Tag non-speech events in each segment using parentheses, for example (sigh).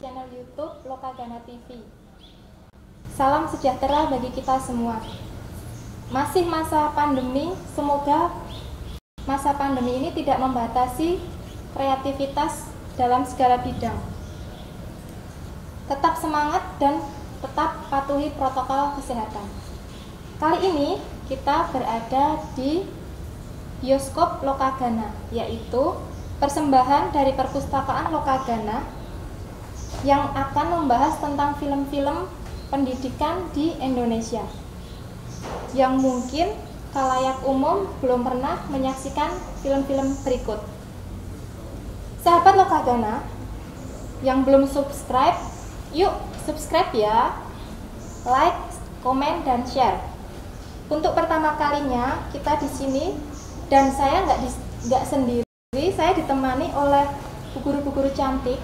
channel YouTube Lokagana TV. Salam sejahtera bagi kita semua. Masih masa pandemi, semoga masa pandemi ini tidak membatasi kreativitas dalam segala bidang. Tetap semangat dan tetap patuhi protokol kesehatan. Kali ini kita berada di bioskop Lokagana, yaitu persembahan dari perpustakaan Lokagana yang akan membahas tentang film-film pendidikan di Indonesia yang mungkin kalayak umum belum pernah menyaksikan film-film berikut. Sahabat Lokagana yang belum subscribe, yuk subscribe ya. Like, komen, dan share. Untuk pertama kalinya kita di sini dan saya nggak sendiri, saya ditemani oleh guru-guru cantik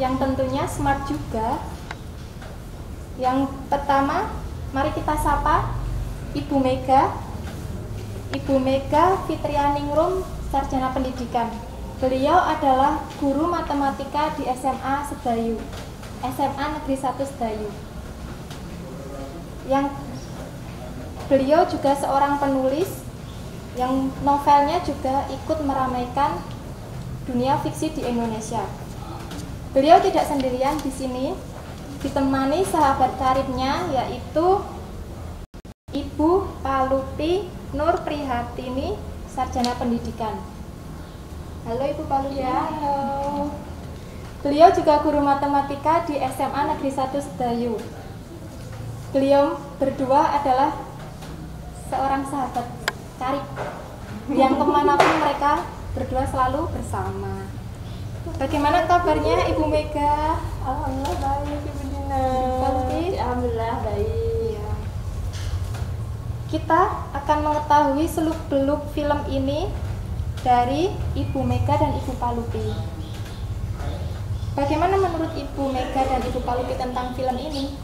yang tentunya smart juga. Yang pertama, mari kita sapa Ibu Mega, Ibu Mega Fitrianingrum, Sarjana Pendidikan. Beliau adalah guru matematika di SMA Sedayu, SMA Negeri 1 Sedayu. Yang beliau juga seorang penulis yang novelnya juga ikut meramaikan dunia fiksi di Indonesia. Beliau tidak sendirian di sini, ditemani sahabat karibnya yaitu Ibu Palupi Nur Prihatini, Sarjana Pendidikan. Halo Ibu Palupi. Ya, halo. Beliau juga guru matematika di SMA Negeri 1 Sedayu. Beliau berdua adalah seorang sahabat karib yang ke mana pun mereka berdua selalu bersama. Bagaimana kabarnya Ibu Mega? Alhamdulillah baik Ibu Dina. Alhamdulillah baik. Iya. Kita akan mengetahui seluk-beluk film ini dari Ibu Mega dan Ibu Palupi. Bagaimana menurut Ibu Mega dan Ibu Palupi tentang film ini?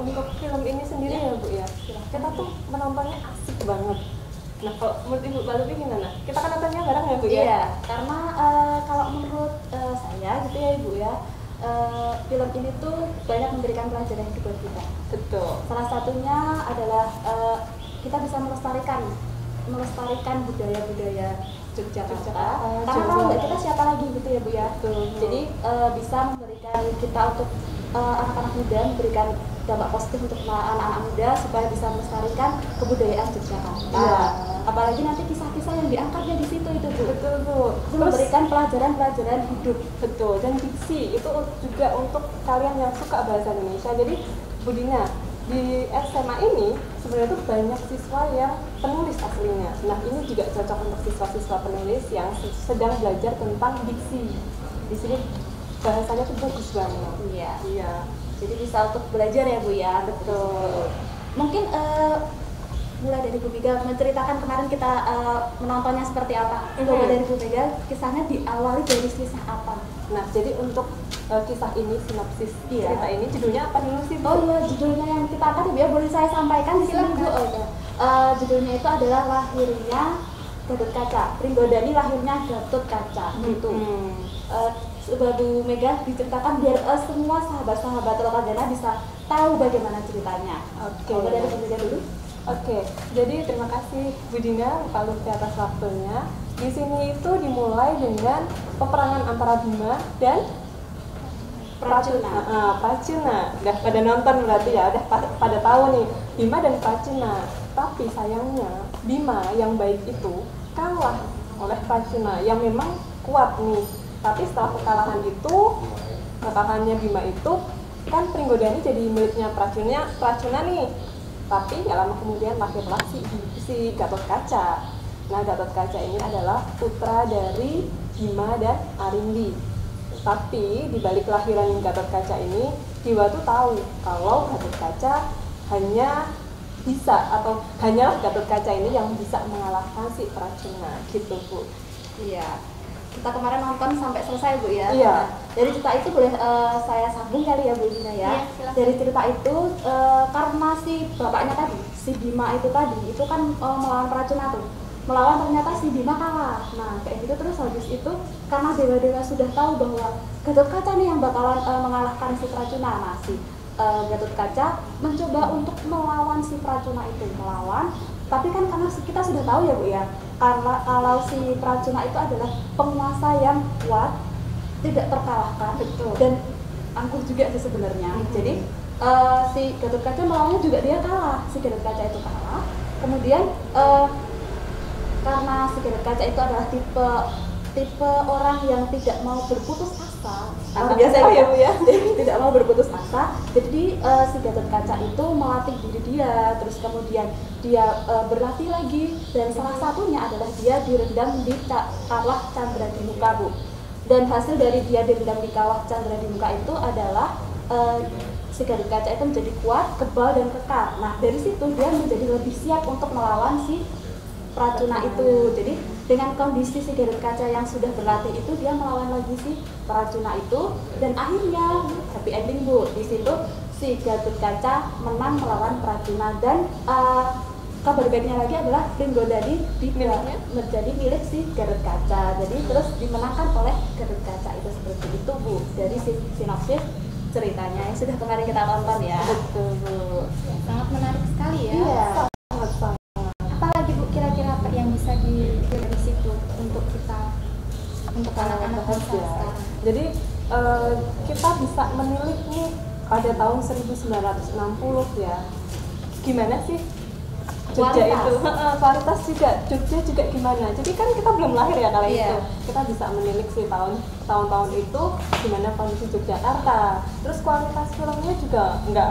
Untuk film ini sendiri ya Bu ya, kita tuh menontonnya asik banget. Nah kalau menurut Ibu Balubi gimana? Kita kan nontonnya bareng ya Bu ya? Iya, karena eh, kalau menurut eh, saya gitu ya Ibu ya, eh, film ini tuh banyak memberikan pelajaran hidup buat kita. Betul. Salah satunya adalah eh, kita bisa melestarikan melestarikan budaya-budaya Yogyakarta. Yogyakarta, Karena kalau nggak kita siapa lagi gitu ya Bu ya. Betul. Jadi eh, bisa memberikan kita untuk eh, anak-anak muda memberikan dampak positif untuk anak-anak muda supaya bisa melestarikan kebudayaan Yogyakarta. Iya. Apalagi nanti kisah-kisah yang diangkatnya di situ itu Bu. Betul Bu. Itu memberikan pelajaran-pelajaran hidup. Betul, dan diksi itu juga untuk kalian yang suka bahasa Indonesia. Jadi, Budina, di SMA ini sebenarnya tuh banyak siswa yang penulis aslinya. Nah, ini juga cocok untuk siswa-siswa penulis yang se- sedang belajar tentang diksi. Di sini bahasanya tuh bagus banget. Iya. Iya, Jadi bisa untuk belajar ya Bu ya. betul. Mungkin eh, mulai dari Bu Mega menceritakan kemarin kita eh, menontonnya seperti apa. Coba Mhm. dari Bu Mega kisahnya diawali dari kisah apa? Nah, jadi untuk eh, kisah ini, sinopsis Iya. cerita ini, judulnya apa dulu sih, Bu? Oh iya, judulnya yang kita angkat ya boleh saya sampaikan di sini Bu. Oh, iya. Eh, judulnya itu adalah lahirnya Gatot Kaca. Pringgodani lahirnya Gatot Kaca. Gitu. Hmm. Eh, coba Bu Mega diceritakan biar eh, semua sahabat-sahabat Lokagana bisa tahu bagaimana ceritanya. Oke. Coba dari dulu. Oke, jadi terima kasih Bu Dina Pak Lutfi atas waktunya. Di sini itu dimulai dengan peperangan antara Bima dan Pracuna. Ah, Pracuna. Udah pada nonton berarti ya, udah pa- pada tahu nih Bima dan Pracuna. Tapi sayangnya Bima yang baik itu kalah oleh Pracuna yang memang kuat nih. Tapi setelah kekalahan itu, kekalahannya Bima itu kan Pringgodani jadi miliknya Pracuna, Pracuna nih. Tapi ya lama kemudian lahirlah si, si Gatot Kaca. Nah Gatot Kaca ini adalah putra dari Bima dan Arindi. Tapi di balik kelahiran Gatot Kaca ini, Dewa tuh tahu kalau Gatot Kaca hanya bisa atau hanyalah Gatot Kaca ini yang bisa mengalahkan si Pracuna gitu Bu. Iya. Kita kemarin nonton sampai selesai Bu ya. Iya. Nah, dari cerita itu boleh eh, saya sambung kali ya Bu Dina ya. Iya, dari cerita itu eh, karena si bapaknya tadi, si Bima itu tadi itu kan eh, melawan Pracuna tuh. Melawan ternyata si Bima kalah. Nah kayak gitu terus habis itu karena dewa-dewa sudah tahu bahwa Gatot Kaca nih yang bakalan uh, mengalahkan si Pracuna. Nah si uh, Gatot Kaca mencoba untuk melawan si Pracuna itu melawan. Tapi kan karena kita sudah tahu ya bu ya karena kalau si Pracuna itu adalah penguasa yang kuat tidak terkalahkan Betul. dan angkuh juga sih sebenarnya. Mhm. jadi uh, si Gatot Kaca melawannya juga dia kalah. Si Gatot Kaca itu kalah. Kemudian uh, karena Gatot Kaca itu adalah tipe tipe orang yang tidak mau berputus asa Anak biasa ya, Bu, ya? (laughs) tidak mau berputus asa jadi uh, si Gatot Kaca itu melatih diri dia terus kemudian dia uh, berlatih lagi dan salah satunya adalah dia direndam di kawah Chandra di muka bu dan hasil dari dia direndam di kawah Chandra di muka itu adalah uh, si Gatot Kaca itu menjadi kuat, kebal dan kekar. Nah dari situ dia menjadi lebih siap untuk melawan si Pracuna itu. Jadi dengan kondisi si Gatot Kaca yang sudah berlatih itu dia melawan lagi si Pracuna itu dan akhirnya happy ending bu. Di situ si Gatot Kaca menang melawan Pracuna dan uh, kabar baiknya lagi adalah Pringgodadi di Miliknya? menjadi milik si Gatot Kaca. Jadi terus dimenangkan oleh Gatot Kaca itu seperti itu bu. Dari si sinopsis ceritanya yang sudah kemarin kita tonton ya. betul bu Ya, sangat menarik sekali ya. Iya. sangat sangat Apalagi Bu kira-kira apa yang bisa di dari situ untuk kita untuk anak-anak ya. sekarang? Jadi eh, kita bisa menilik nih pada tahun 1960 ya. Gimana sih Jogja Kualitas. itu? Kualitas juga. Jogja juga gimana? Jadi kan kita belum lahir ya kali Iya. itu. Kita bisa menilik sih tahun tahun-tahun itu gimana kondisi Yogyakarta. Terus kualitas filmnya juga nggak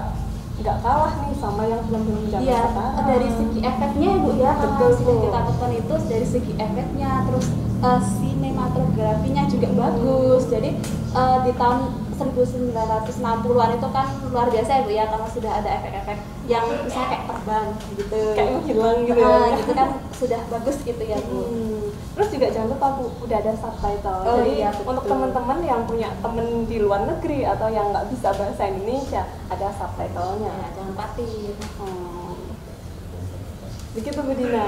nggak kalah nih sama yang film-film zaman Iya, sekarang. dari segi efeknya ya bu ya, Betul, Bu. kita tonton itu dari segi efeknya, terus eh, sinematografinya juga bagus. Jadi eh, di tahun 1960-an itu kan luar biasa ya bu ya, karena sudah ada efek-efek yang bisa kayak terbang gitu. kayak menghilang gitu ya. gitu kan sudah bagus gitu ya bu. Hmm. Terus juga jangan lupa Bu, udah ada subtitle. Oh Jadi iya, betul. untuk teman-teman yang punya temen di luar negeri atau yang nggak bisa bahasa Indonesia, ada subtitlenya. Ya, jangan patin. Hmm. Begitu Bu Dina.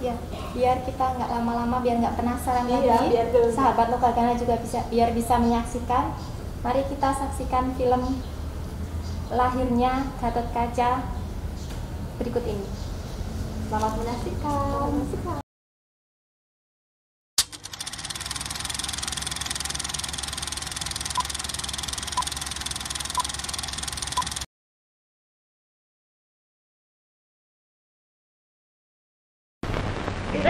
Ya, biar kita nggak lama-lama, biar nggak penasaran Iya, lagi. biar. Sahabat lokal Gana juga bisa biar bisa menyaksikan. Mari kita saksikan film lahirnya Gatot Kaca berikut ini. Selamat menyaksikan.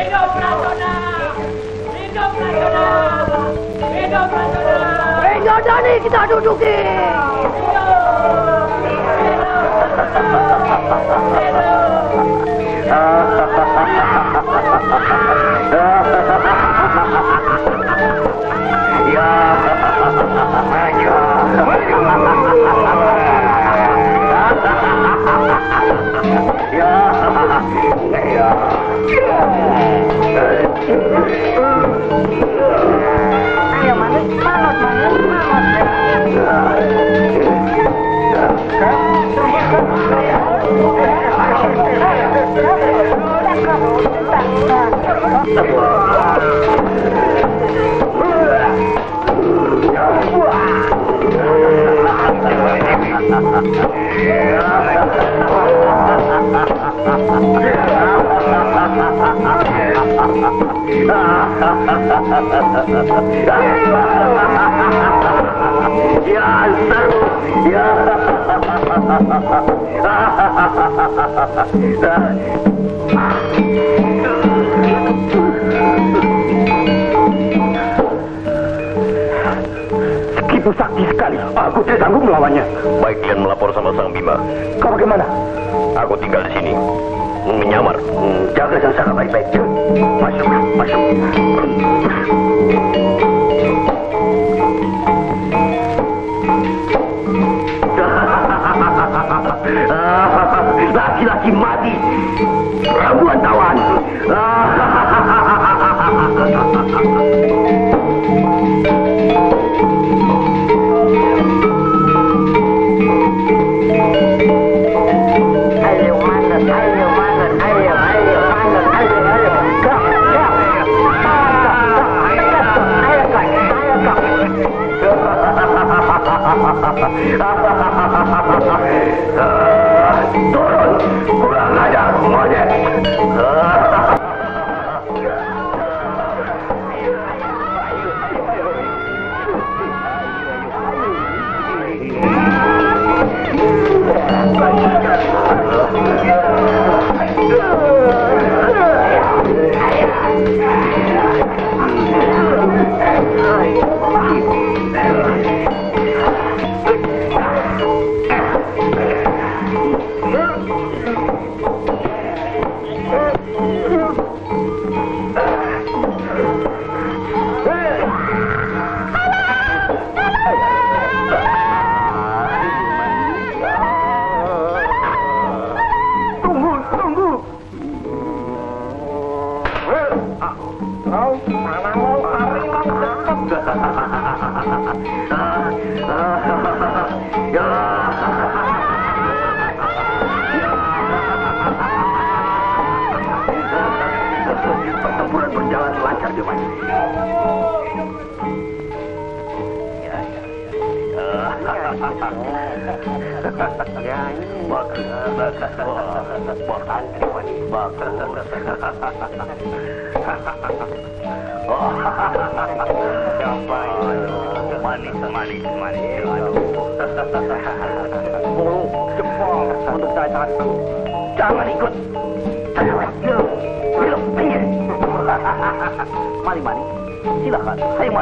Hidup Pratona! Hidup Pratona! Hidup Pratona! Pringgodani kita duduki! Ayo manis, manut, manis, Begitu sakti sekali. Aku tidak sanggup melawannya. Baik kalian melapor sama Sang Bima. Kau bagaimana? Aku tinggal di sini. Menyamar. Hmm, jaga Sang Saka baik-baik. Masuk, masuk. (laughs) Laki-laki mati. Rambuan tawan. (laughs)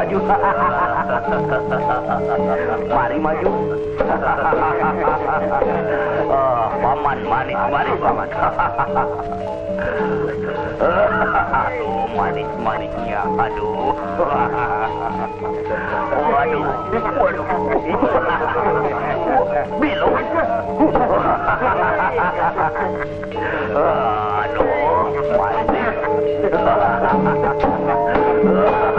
maju. (laughs) mari maju. (laughs) oh, paman manis, manis paman. aduh, manis manisnya, aduh. Waduh, waduh. Belum. aduh, manis. (laughs)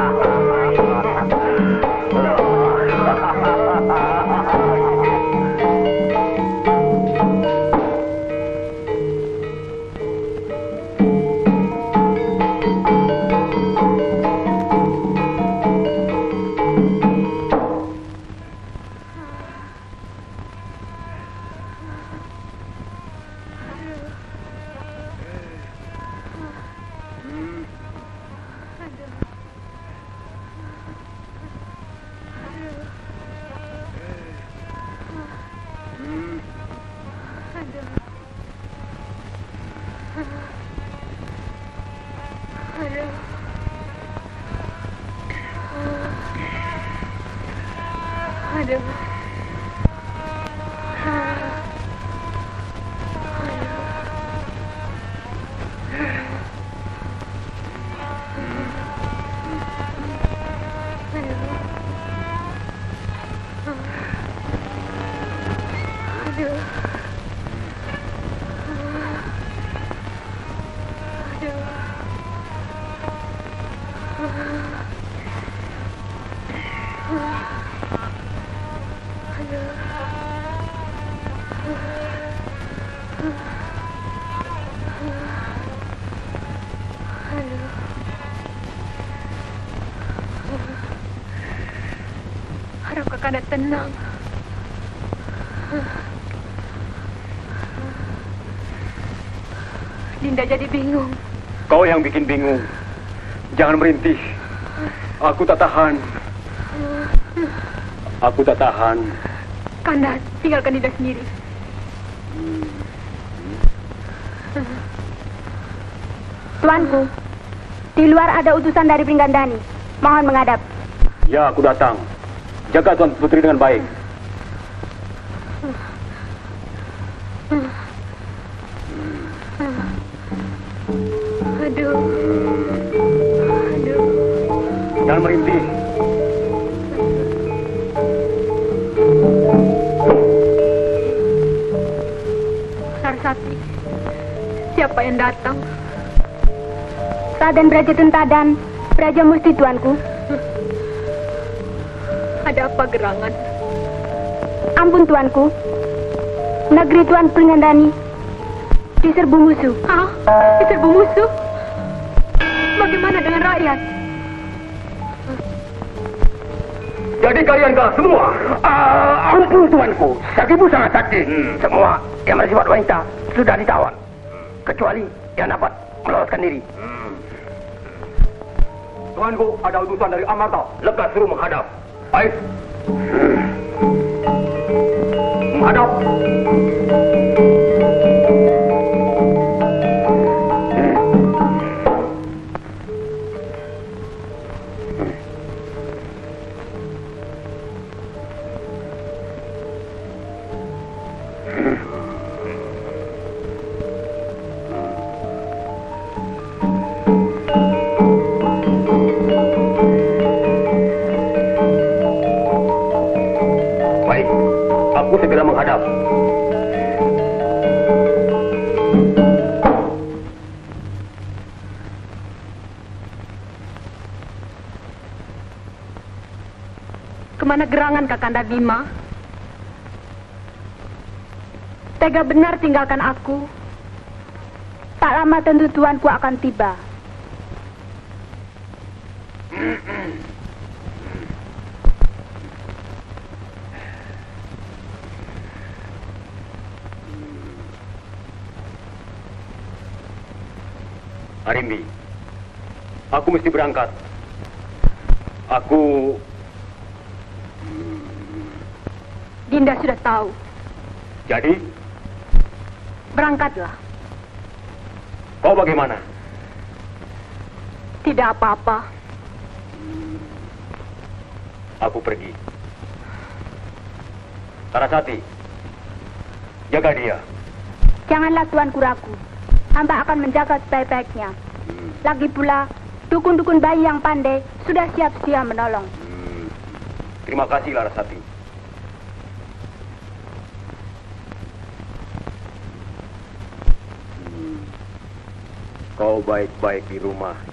Tenang. Dinda jadi bingung. Kau yang bikin bingung. Jangan merintih. Aku tak tahan. Aku tak tahan. Kanda, tinggalkan Dinda sendiri. Tuanku, di luar ada utusan dari Pringgandani. Mohon menghadap. Ya, aku datang. Jaga Tuan Putri dengan baik. Aduh. Raden Braja Tentadan, Braja Musti tuanku. Ada apa gerangan? Ampun tuanku. Negeri tuan Pringgandani diserbu musuh. Hah? Diserbu musuh? Bagaimana dengan rakyat? Jadi kalian kalah semua. Ah, ampun tuanku, Sakibu sangat sakti. Semua yang bersifat wanita sudah ditawan. Kecuali yang dapat meloloskan diri. Tuanku ada utusan dari Amarta. Lekas suruh menghadap. Baik. Kakanda Bima? Tega benar tinggalkan aku. Tak lama tentu tuanku akan tiba. Arimbi, aku mesti berangkat. Aku Dinda sudah tahu. jadi Berangkatlah. kau bagaimana? Tidak apa-apa. Aku pergi. Tarasati, jaga dia. Janganlah tuanku ragu. Hamba akan menjaga sebaik-baiknya. Lagi pula, dukun-dukun bayi yang pandai sudah siap sedia menolong. Terima kasih Larasati. Kau baik-baik di rumah.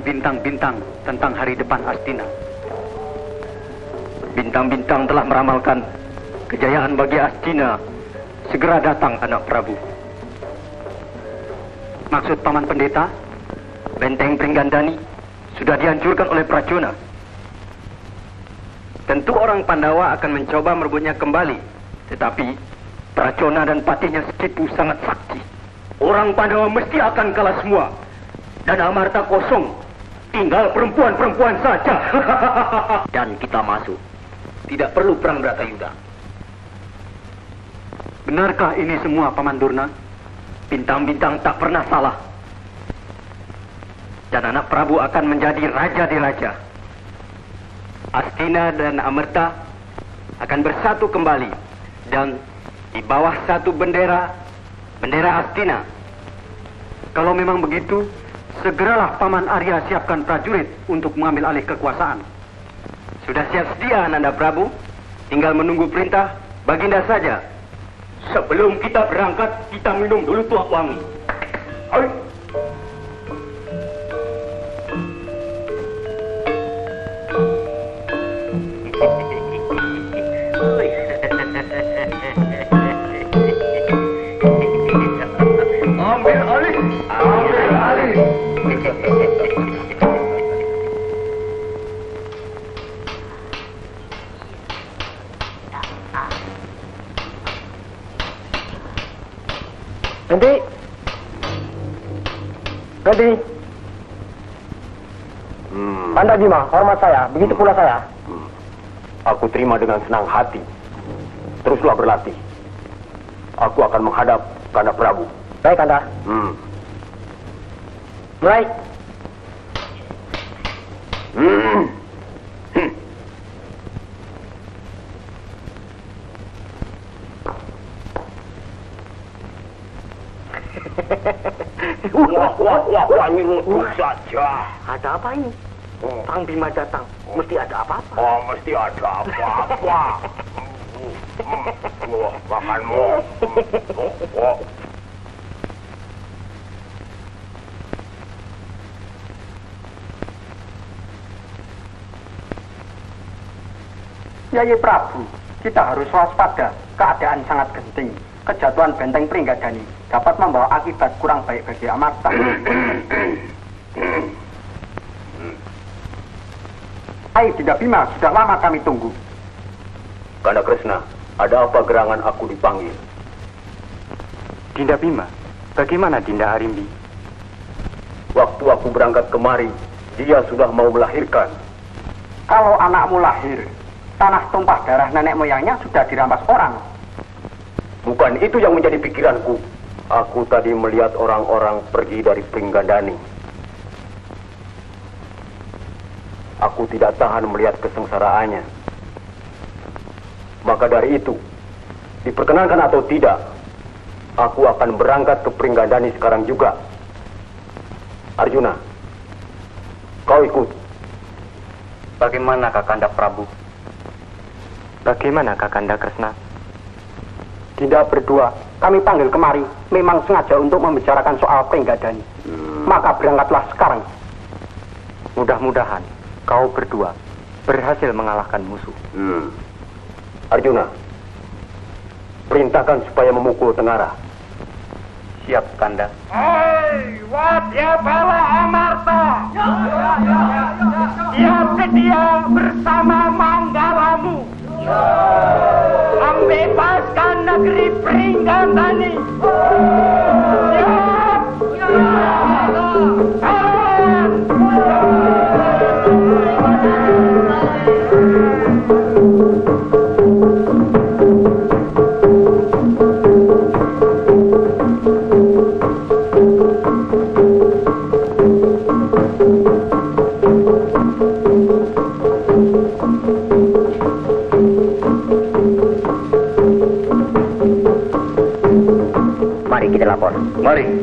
Bintang-bintang tentang hari depan Astina? Bintang-bintang telah meramalkan kejayaan bagi Astina segera datang anak Prabu. Maksud Paman Pendeta, Benteng Pringgandani sudah dihancurkan oleh Pracuna. Tentu orang Pandawa akan mencoba merebutnya kembali. Tetapi Pracuna dan patihnya Sekipu sangat sakti. Orang Pandawa mesti akan kalah semua. Dan Amarta kosong. Tinggal perempuan-perempuan saja. (laughs) dan kita masuk. Tidak perlu perang Bratayuda. benarkah ini semua Paman Durna? Bintang-bintang tak pernah salah. Dan anak Prabu akan menjadi raja di raja. Astina dan Amerta akan bersatu kembali. Dan di bawah satu bendera, bendera Astina. Kalau memang begitu, segeralah Paman Arya siapkan prajurit untuk mengambil alih kekuasaan. Sudah siap sedia Nanda Prabu? Tinggal menunggu perintah Baginda saja. Sebelum kita berangkat, kita minum dulu tuak wangi. Ayo. Nanti. Hmm. Anda Bima, hormat saya. Begitu pula saya. Aku terima dengan senang hati. Teruslah berlatih. Aku akan menghadap Kanda Prabu. Baik, Anda. Hmm. Mulai. Hmm. Hmm. (laughs) Wah, wah, wah, wah, ini saja. Ada apa ini? Kang Bima datang. Mesti ada apa-apa. Oh, mesti ada apa-apa. Hmm, Wah, makanmu. Yai Prabu, kita harus waspada. Keadaan sangat genting. Kejatuhan benteng Pringgadani dapat membawa akibat kurang baik bagi Amarta. Hai Dinda Bima, sudah lama kami tunggu. Kanda Krishna, ada apa gerangan aku dipanggil? Dinda Bima, bagaimana Dinda Arimbi? Waktu aku berangkat kemari, dia sudah mau melahirkan. Kalau anakmu lahir, tanah tumpah darah nenek moyangnya sudah dirampas orang. Bukan itu yang menjadi pikiranku. Aku tadi melihat orang-orang pergi dari Pringgandani. Aku tidak tahan melihat kesengsaraannya. Maka dari itu, diperkenankan atau tidak, aku akan berangkat ke Pringgandani sekarang juga. Arjuna, kau ikut. Bagaimana Kakanda Prabu? Bagaimana Kakanda Kresna? Dinda berdua, kami panggil kemari memang sengaja untuk membicarakan soal Pringgadani. Maka berangkatlah sekarang. Mudah-mudahan kau berdua berhasil mengalahkan musuh. Hmm. Arjuna, perintahkan supaya memukul Tengara. Siap, Kanda. Hei, Wadya Bala Amarta. Siap sedia bersama Manggalamu. Membebaskan negeri Pringgandani. Siap. Kawan. Mari kita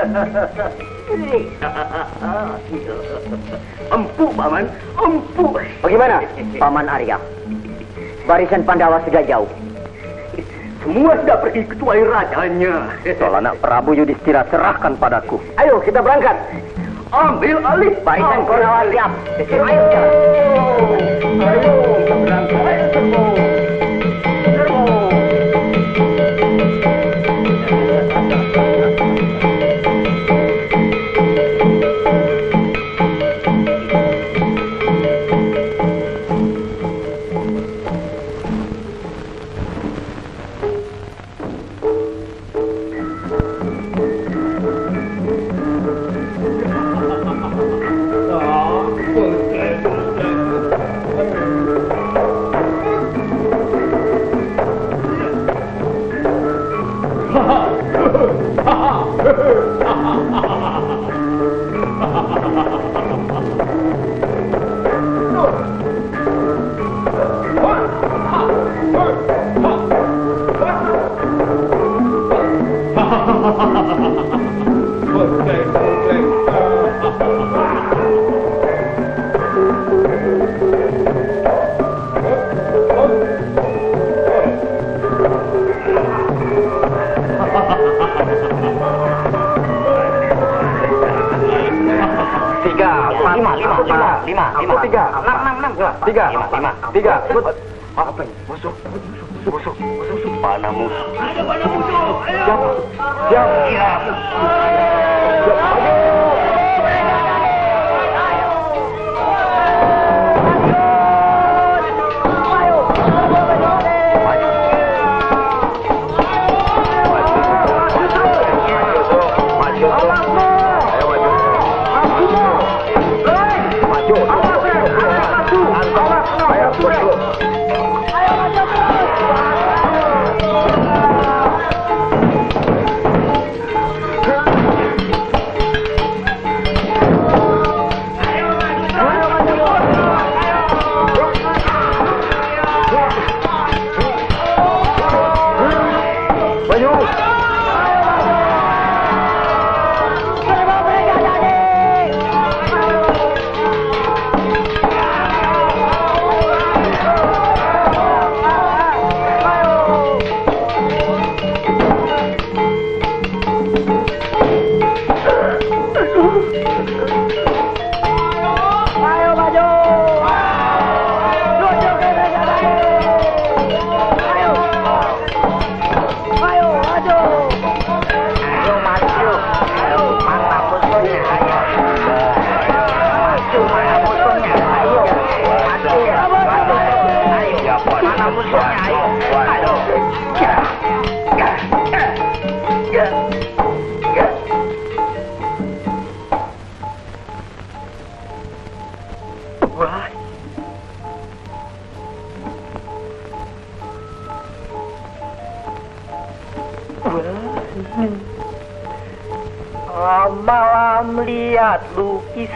(laughs) Empuk, Paman. Empuk. Bagaimana, Paman Arya? Barisan Pandawa sudah jauh. Semua sudah pergi ketuai rajanya. Soal anak Prabu Yudhistira serahkan padaku. Ayo kita berangkat. Ambil alih Barisan Konawa siap. Ayo jalan. Ayo kita berangkat. Lima, tiga. enam, enam, enam, Tiga. lima, lima, Tiga. Apa ini? Musuh, musuh, musuh, mana musuh? Siap. Siap.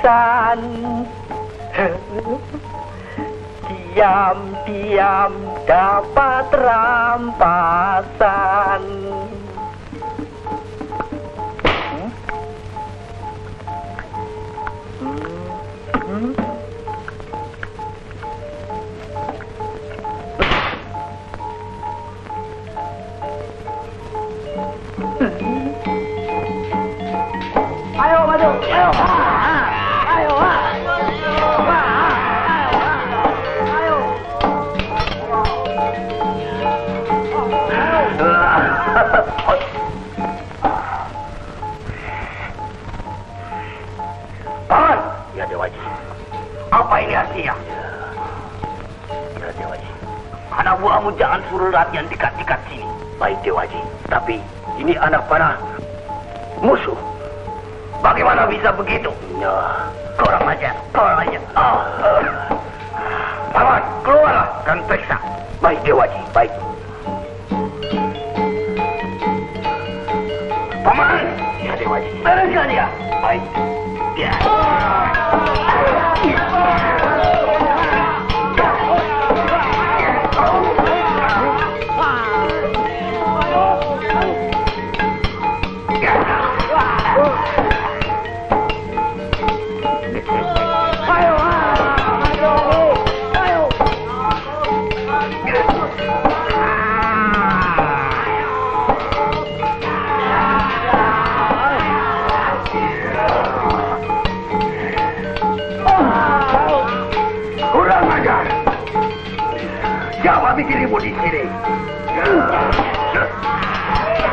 Lukisan Diam-diam dapat rampasan latihan dekat-dekat sini. Baik Dewaji. Tapi ini anak panah Siapa bikin ribut di sini?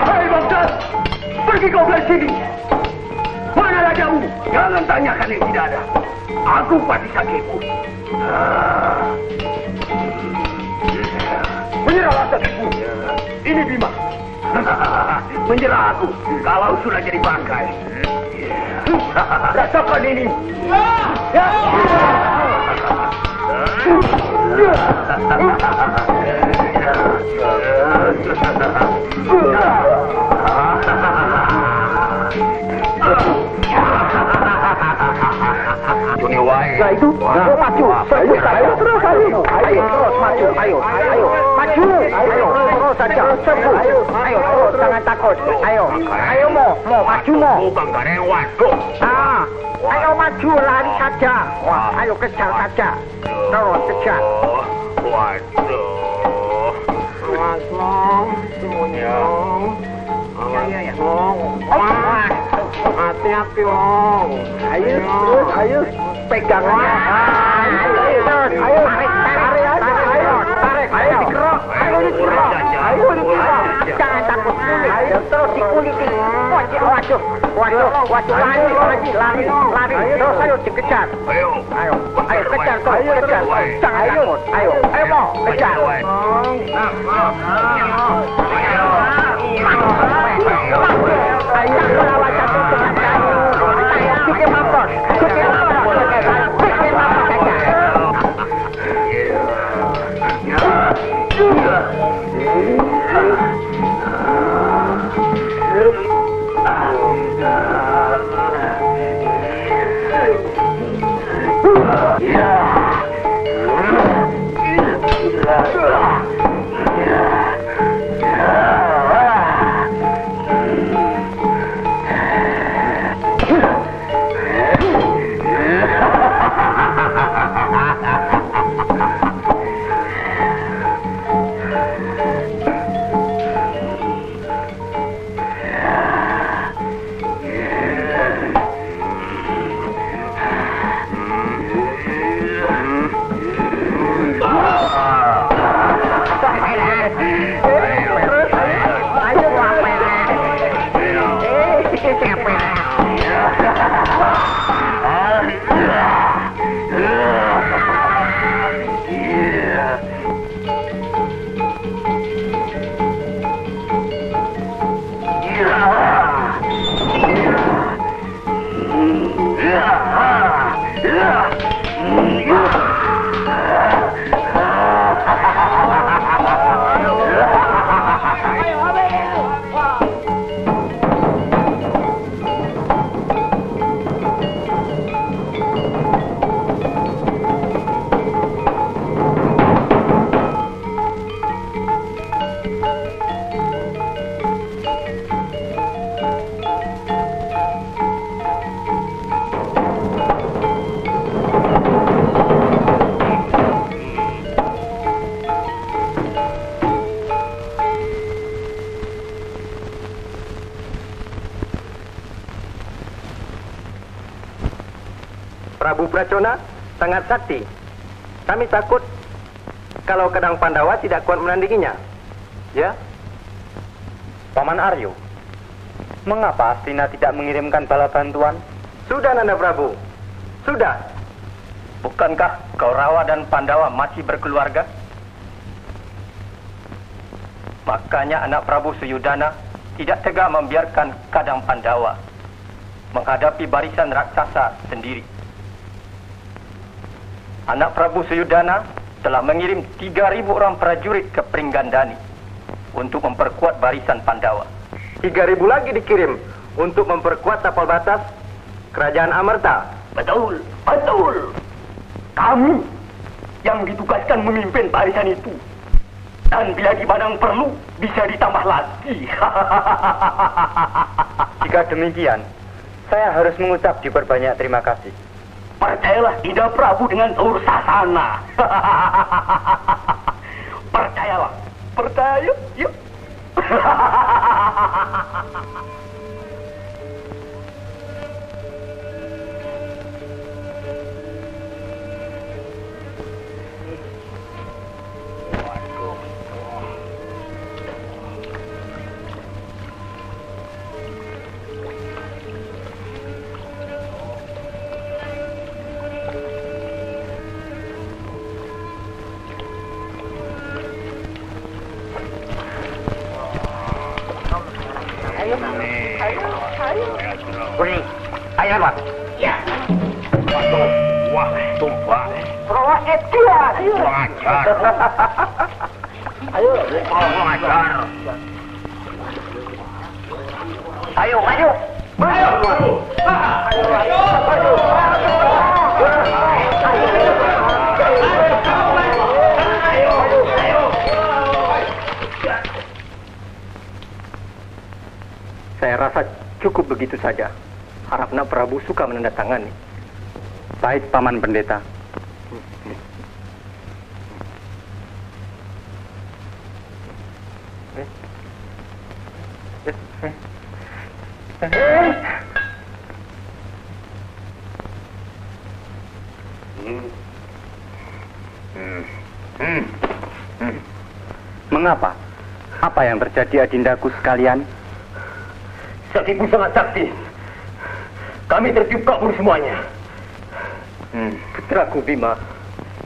Hai Bangsa, pergi kau dari sini. Mana rajamu? Jangan tanyakan yang tidak ada. Aku pasti sakitmu. Menyerahlah sakitmu. Ini Bima. (laughs) Menyerah aku kalau sudah jadi bangkai. Rasakan ini. Ya. (laughs) (laughs) Wae. Nah itu, ayo maju, ayo, ayo. Terus, ayo, ayo terus maju, ayo, ayo, maju, ayo, terus saja, sembuh, ayo, ayo terus, jangan takut, ayo, ayo. mo, mo, maju mo. Bukan karyawan, Ah, ayo maju, lari saja, wah, ayo kejar saja, terus kejar. Waduh. Ayos, ayos. Pegangannya. Ayos, ayos. Ayo, dikerok. Ayo, dikerok. Ayo, dikerok. Jangan takut. Ayo, terus dikuliti. Waduh, waduh, waduh, waduh, lari, lari, lari, lari. Terus, ayo, dikejar. Ayo, ayo, ayo, kejar, ayo, kejar. Jangan takut. Ayo, ayo, mau, kejar. Ayo, lawan satu Prabu sangat sakti. Kami takut kalau Kadang Pandawa tidak kuat menandinginya. Ya? Paman Aryo, mengapa Astina tidak mengirimkan bala bantuan? Sudah Nanda Prabu. Sudah. Bukankah Kaurawa dan Pandawa masih berkeluarga? Makanya anak Prabu Suyudana tidak tega membiarkan Kadang Pandawa menghadapi barisan raksasa sendiri. Anak Prabu Suyudana telah mengirim 3.000 orang prajurit ke Pringgandani untuk memperkuat barisan Pandawa. 3000 lagi dikirim untuk memperkuat tapal batas kerajaan Amerta. Betul, betul. Kamu yang ditugaskan memimpin barisan itu. Dan bila dipandang perlu, bisa ditambah lagi. (laughs) Jika demikian, saya harus mengucap diperbanyak terima kasih. Percayalah Ida Prabu dengan Tur Sasana. (laughs) Percayalah. Percaya, yuk. (laughs) Paman Pendeta. Mengapa? Apa yang terjadi adindaku sekalian? Saktiku sangat sakti. Kami tertiup kabur semuanya. Putraku Bima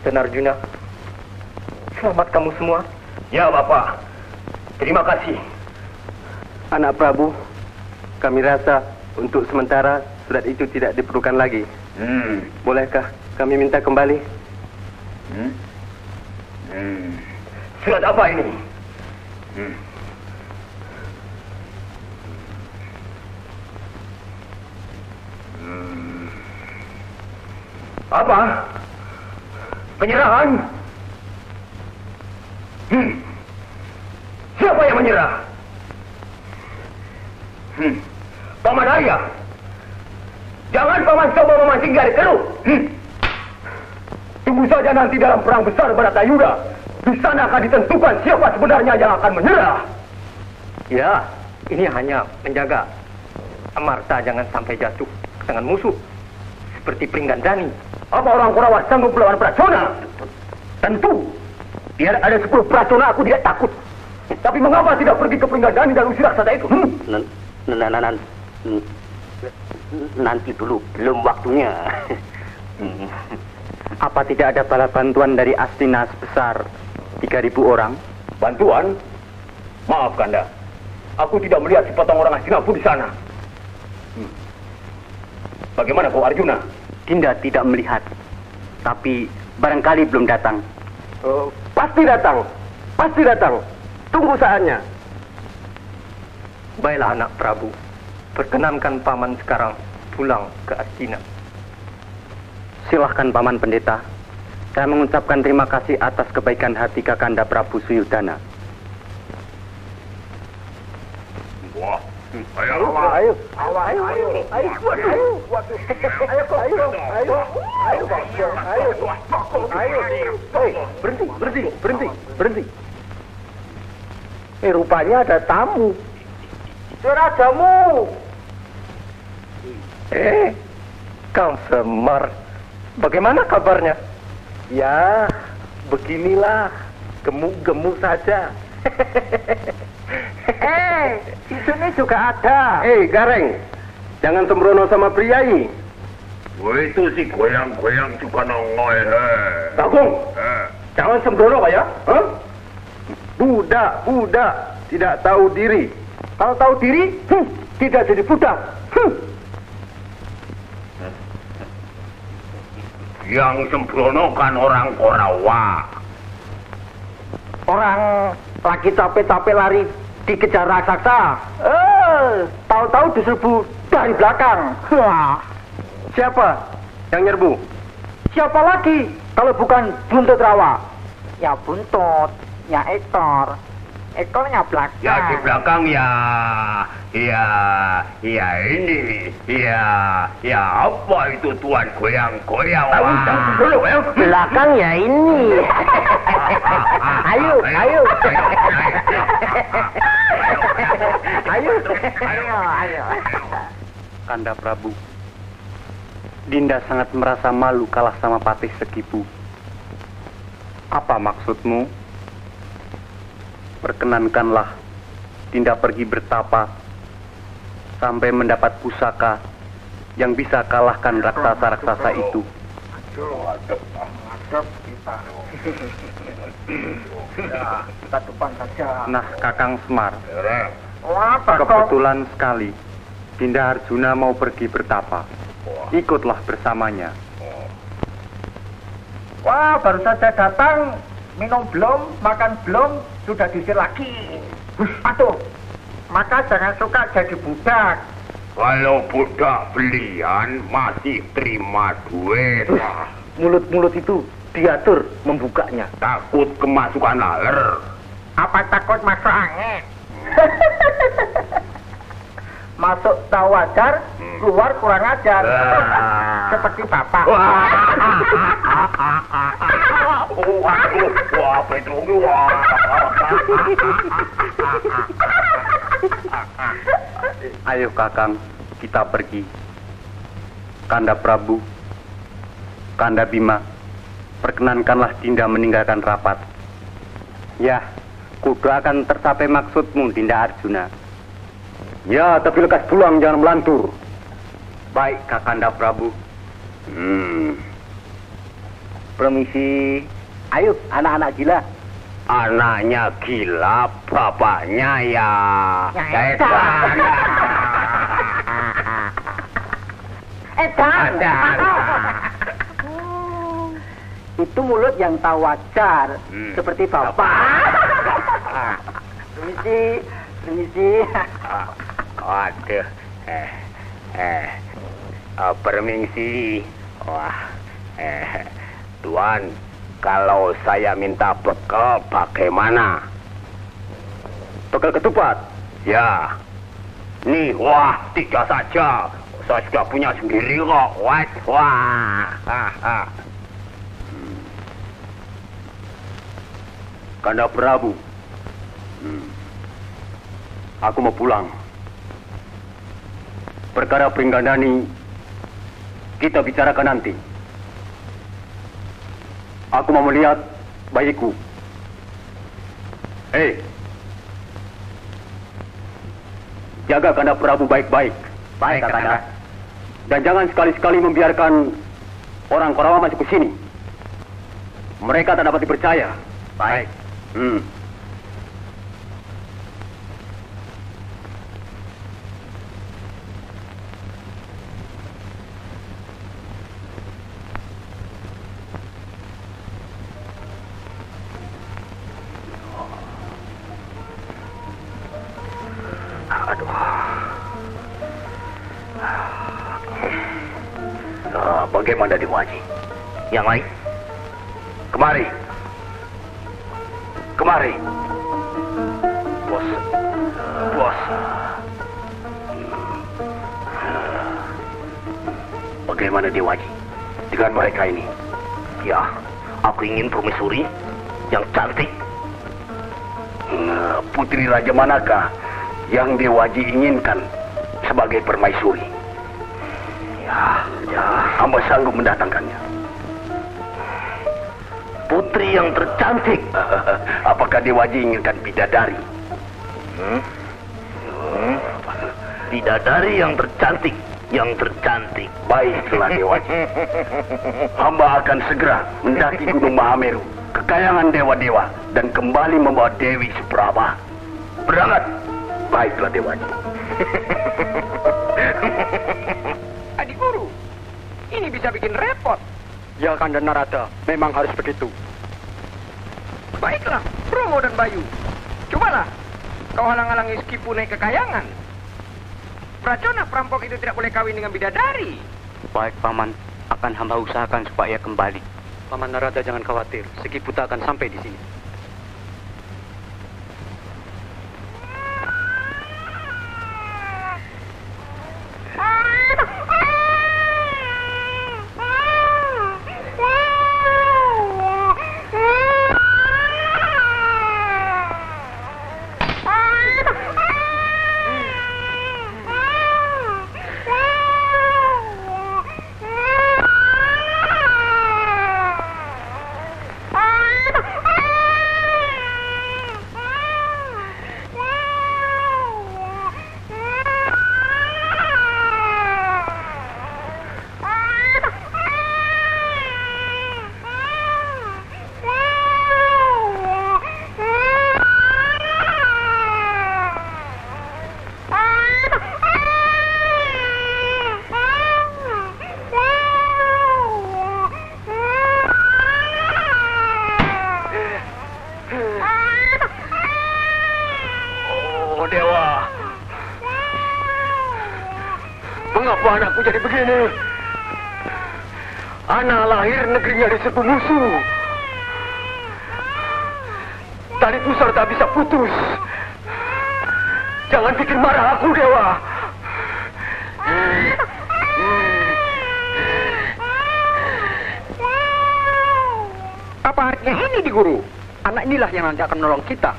dan Arjuna. Selamat kamu semua. Ya, Bapak. Terima kasih. Anak Prabu, kami rasa untuk sementara surat itu tidak diperlukan lagi. Hmm. Bolehkah kami minta kembali? Hmm. Hmm. Surat apa ini? Hmm. Apa? Penyerahan? Hmm. Siapa yang menyerah? Hmm. Paman Arya. Jangan paman coba memancing dari keruh. Hmm. Tunggu saja nanti dalam perang besar Baratayuda. Di sana akan ditentukan siapa sebenarnya yang akan menyerah. Ya, ini hanya menjaga Amarta jangan sampai jatuh ke tangan musuh. Seperti Pringgandani. Apa orang Kurawa sanggup melawan Pracona? Tentu. Biar ada 10 Pracona aku tidak takut. Tapi mengapa tidak pergi ke Pringgandani dan usir raksasa itu? Hmm? Nan, nan, nan, nanti dulu, belum waktunya. (laughs) Apa tidak ada bala bantuan dari Astina sebesar 3.000 orang? Bantuan? Maaf, Kanda. Aku tidak melihat sepotong orang Astina pun di sana. Bagaimana kau Arjuna? Dinda tidak melihat. Tapi barangkali belum datang. Oh, pasti datang. Pasti datang. Tunggu saatnya. Baiklah anak Prabu. Perkenankan paman sekarang pulang ke Astina. Silahkan Paman Pendeta. Saya mengucapkan terima kasih atas kebaikan hati Kakanda Prabu Suyudana. Wah, Ayo, ayo, ayo, ayo, ayo, ayo, ayo, ayo, ayo, ayo, ayo, ayo, ayo, ayo, ayo, ayo, hei, berhenti, berhenti, berhenti, berhenti. Eh, rupanya ada tamu. Jurajamu. Eh, Kang Semar, bagaimana kabarnya? Ya, beginilah, gemuk-gemuk saja. Eh, di sini juga ada. Eh, Gareng. Jangan sembrono sama priai. Wah itu si goyang-goyang juga nongol. Bagong, Eh. jangan sembrono Pak ya. Hah? Budak, budak. Tidak tahu diri. Kalau tahu diri, hmm, tidak jadi budak. Hmm. Yang sembrono kan orang Korawa. Orang lagi capek-capek lari dikejar raksasa. Eh, tahu-tahu diserbu dari belakang. Wah, Siapa yang nyerbu? siapa lagi kalau bukan buntut rawa? Ya buntut, ya ekor. Ekornya belakang. Ya di belakang ya, ya, ya ini, ya, ya apa itu tuan goyang-goyang? Tahu tahu dulu ya. Belakang ya ini. ayo, ayo. ayo, ayo, ayo. Kanda Prabu. Dinda sangat merasa malu kalah sama Patih Sekibu. Apa maksudmu? Perkenankanlah Dinda pergi bertapa sampai mendapat pusaka yang bisa kalahkan raksasa-raksasa itu. Nah, Kakang Semar. Kebetulan sekali, Dinda Arjuna mau pergi bertapa. Ikutlah bersamanya. Wah, baru saja datang, minum belum, makan belum, sudah diusir lagi. Aduh, maka jangan suka jadi budak. Kalau budak belian masih terima duit. Mulut-mulut itu diatur membukanya. Takut kemasukan laler. Apa takut masuk angin? (laughs) Masuk tahu wajar, keluar kurang ajar. Ah. (laughs) Seperti. Wah, wah. (laughs) Ayo Kakang, kita pergi. Kanda Prabu, Kanda Bima, perkenankanlah Dinda meninggalkan rapat. Ya, kudu akan tercapai maksudmu, Dinda Arjuna. Ya, tapi lekas pulang, jangan melantur. Baik, Kakanda Prabu. Hmm, Permisi. Ayo, anak-anak gila. anaknya gila, bapaknya ya. (laughs) Edan. Edan. Edan. Itu mulut yang tahu wajar, Hmm. seperti bapak. (laughs) Permisi, permisi. Waduh, eh, eh, eh, permisi. Wah, eh, Tuan, kalau saya minta bekal bagaimana? Bekal ketupat. Ya, nih, wah, tiga saja. Saya sudah punya sendiri kok. Wah, wah. Ah, ah. Kanda Prabu. Hmm. Aku mau pulang. Perkara Pringgandani kita bicarakan nanti. Aku mau melihat bayiku. Hei. Jaga Kanda Prabu baik-baik. Baik, Kakanda. Dan jangan sekali-sekali membiarkan orang Korawa masuk ke sini. Mereka tak dapat dipercaya. Baik. Hmm. Lain? Kemari. Kemari. Bos. Bos. Bagaimana di Waji? Dengan mereka ini? Ya, aku ingin permaisuri yang cantik. Nah, Putri Raja manakah yang Dewaji inginkan sebagai permaisuri? Ya, ya, hamba sanggup mendatangkannya. Putri yang tercantik. (laughs) Apakah Dewaji inginkan bidadari? Hmm? Hmm? Bidadari yang tercantik. Yang tercantik. Baiklah Dewaji. (laughs) Hamba akan segera mendaki Gunung Mahameru. Kekayangan dewa-dewa. Dan kembali membawa Dewi Supraba. Berangkat. Baiklah Dewaji. (laughs) Adik guru, ini bisa bikin repot. Ya Kanda Narada, memang harus begitu. Baiklah, Bromo dan Bayu. Cobalah kau halang-halangi Skipu naik kekayangan. Pracona perampok itu tidak boleh kawin dengan bidadari. Baik Paman, akan hamba usahakan supaya kembali. Paman Narada jangan khawatir, Segi Buta akan sampai di sini. Anak lahir negerinya diserbu musuh. Tali pusar tak bisa putus. Jangan bikin marah aku, Dewa. Apa artinya ini di guru? Anak inilah yang nanti akan menolong kita.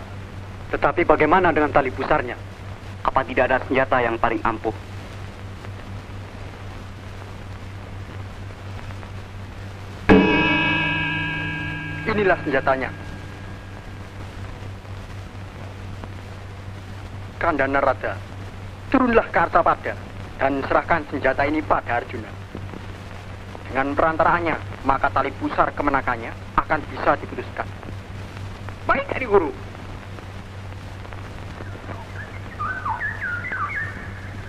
Tetapi bagaimana dengan tali pusarnya? Apa tidak ada senjata yang paling ampuh? Inilah senjatanya. Kanda Narada, turunlah ke Artapada dan serahkan senjata ini pada Arjuna. Dengan perantaraannya, maka tali pusar kemenakannya akan bisa diputuskan. Baik, dari guru.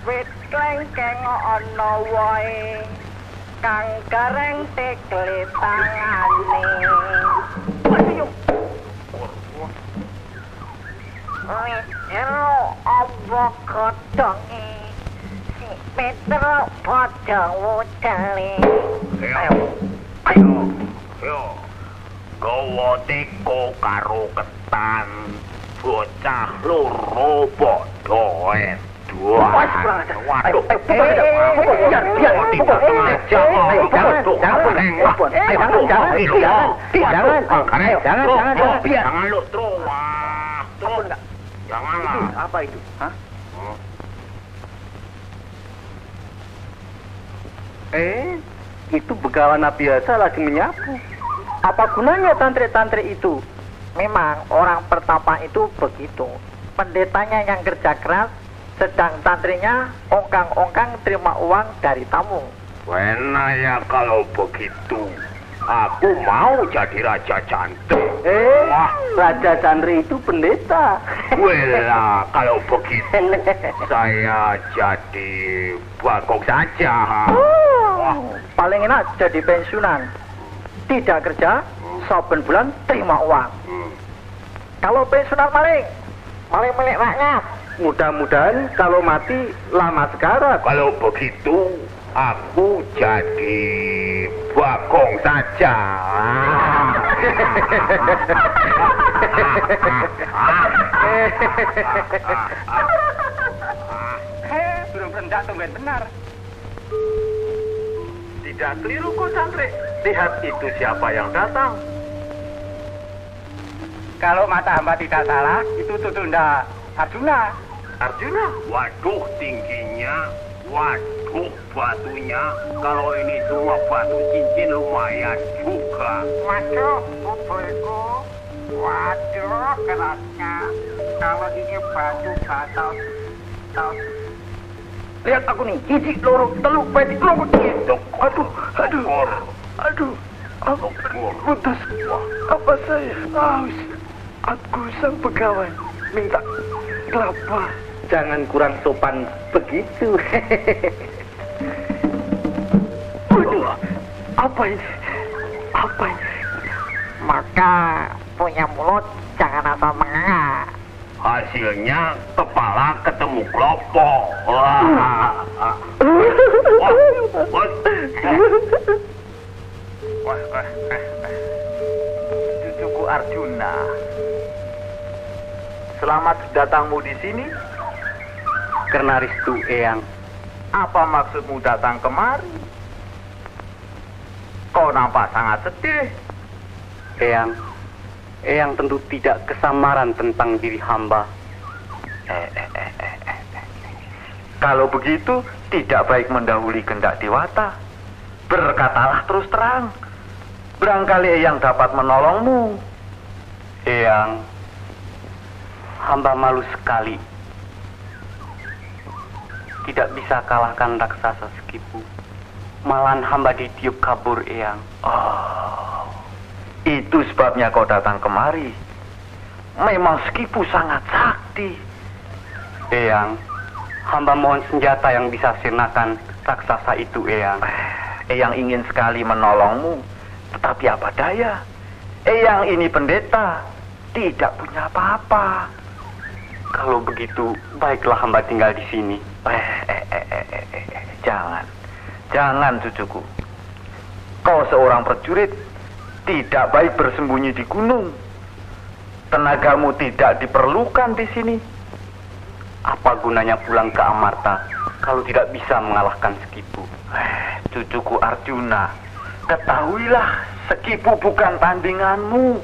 Wit klengkeng ana wae kang gareng tekle tangane. Hello, Abokotongi. Si Pedro Potowutali. Ayo, ayo, ayo. Gawa teko karo ketan. Bocah loro bodoh. Apa, eh, itu? Hah? Eh, itu begawana biasa lagi menyapu. Apa gunanya tantri-tantri itu? Memang orang pertapa itu begitu. Pendetanya yang kerja keras, sedang tantrinya ongkang-ongkang terima uang dari tamu. Wena ya kalau begitu. Aku mau jadi raja cantik. Eh, Raja Chandri itu pendeta. Wela, kalau begitu (laughs) saya jadi bagong saja. Oh, paling enak jadi pensiunan. Tidak kerja, saben bulan terima uang. Kalau pensiunan maling, maling milik rakyat. Mudah-mudahan kalau mati lama sekarang. Kalau begitu aku jadi bagong saja. Eh, belum rendah tumben benar. Tidak keliru kok santri. Lihat itu siapa yang datang. Kalau mata hamba tidak salah, itu Tutunda Arjuna. Arjuna? Waduh tingginya, waduh batunya. Kalau ini semua batu cincin lumayan juga. Waduh, buburku. Waduh, kerasnya. Kalau ini batu batal. Lihat aku nih, hiji, loro, telu, peti, loro, Aduh, aduh, aduh. Aku putus. Apa saya haus? Aku sang pegawai minta kelapa. Jangan kurang sopan begitu. (laughs) Waduh, apa ini? Apa ini? Maka punya mulut jangan asal menganga. Hasilnya kepala ketemu kelompok. Wah. Wah. Wah. Wah, wah. Cucuku Arjuna. Selamat datangmu di sini. Karena Ristu Eyang. Apa maksudmu datang kemari? Kau nampak sangat sedih. Eyang, Eyang tentu tidak kesamaran tentang diri hamba. Eh, eh, eh, eh, eh. Kalau begitu, tidak baik mendahului kendak Dewata. Berkatalah terus terang. Barangkali Eyang dapat menolongmu. Eyang, hamba malu sekali. Tidak bisa kalahkan raksasa sekipu. Malahan hamba ditiup kabur, Eyang. Oh, itu sebabnya kau datang kemari. Memang Skipu sangat sakti. Eyang, hamba mohon senjata yang bisa sirnakan raksasa itu, Eyang. Eyang ingin sekali menolongmu, tetapi apa daya? Eyang ini pendeta, tidak punya apa-apa. Kalau begitu, baiklah hamba tinggal di sini. Eh, eh, eh, eh, eh, eh, Jangan Jangan cucuku. Kau seorang prajurit, tidak baik bersembunyi di gunung. Tenagamu tidak diperlukan di sini. Apa gunanya pulang ke Amarta kalau tidak bisa mengalahkan Sekipu? Eh, cucuku Arjuna, ketahuilah Sekipu bukan tandinganmu.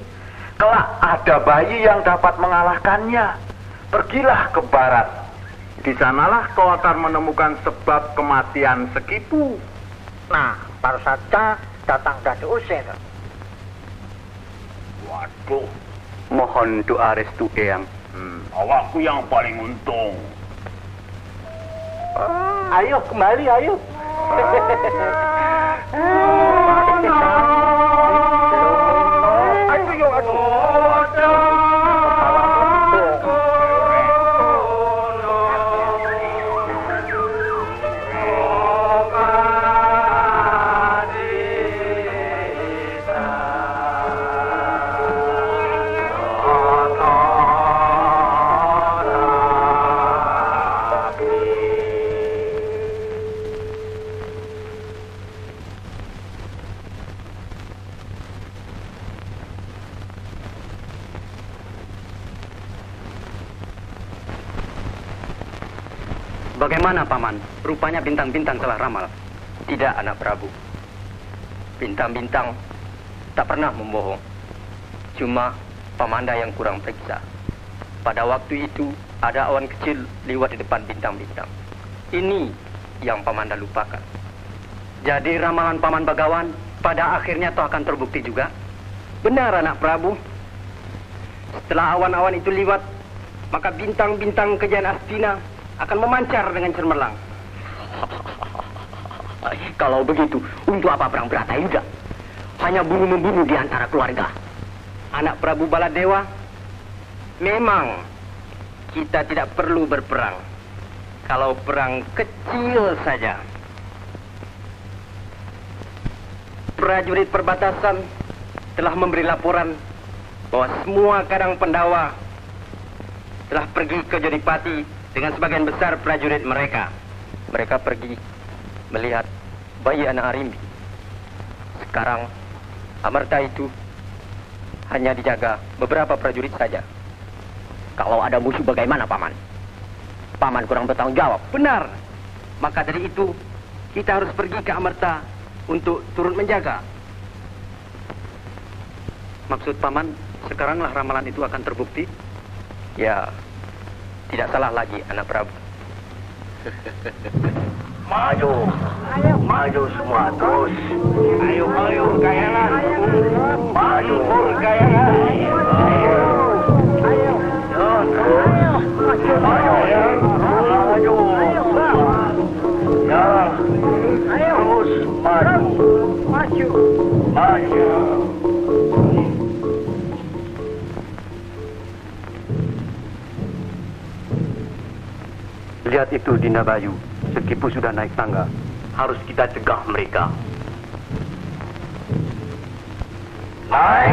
Kelak ada bayi yang dapat mengalahkannya. Pergilah ke barat. Di sanalah kau akan menemukan sebab kematian Sekipu. Nah, baru saja datang dan diusir. Waduh, mohon doa restu Eyang. Hmm, awakku yang paling untung. Ayo kembali, ayo. (laughs) Aduh, Rupanya bintang-bintang telah ramal. Tidak, anak Prabu. Bintang-bintang tak pernah membohong. Cuma pamanda yang kurang periksa. Pada waktu itu ada awan kecil lewat di depan bintang-bintang. Ini yang pamanda lupakan. Jadi ramalan Paman Bagawan pada akhirnya toh akan terbukti juga? Benar anak Prabu. Setelah awan-awan itu lewat, maka bintang-bintang kejayaan Astina akan memancar dengan cemerlang. (laughs) Kalau begitu, untuk apa perang Bratayuda? Hanya bunuh-membunuh di antara keluarga. Anak Prabu Baladewa, memang kita tidak perlu berperang. Kalau perang kecil saja. Prajurit perbatasan telah memberi laporan bahwa semua kadang pendawa telah pergi ke Jodipati dengan sebagian besar prajurit mereka. Mereka pergi melihat bayi anak Arimbi. Sekarang Amarta itu hanya dijaga beberapa prajurit saja. Kalau ada musuh bagaimana, Paman? Paman kurang bertanggung jawab. Benar. Maka dari itu, kita harus pergi ke Amerta untuk turut menjaga. Maksud Paman, sekaranglah ramalan itu akan terbukti? Ya, tidak salah lagi, anak Prabu. Maju, maju semua terus. Ayo, ayo, kayalah. Maju, pur, kayalah. Ayo, ayo, terus. Lihat itu Dinda Bayu, Sekipu sudah naik tangga. Harus kita cegah mereka. Naik.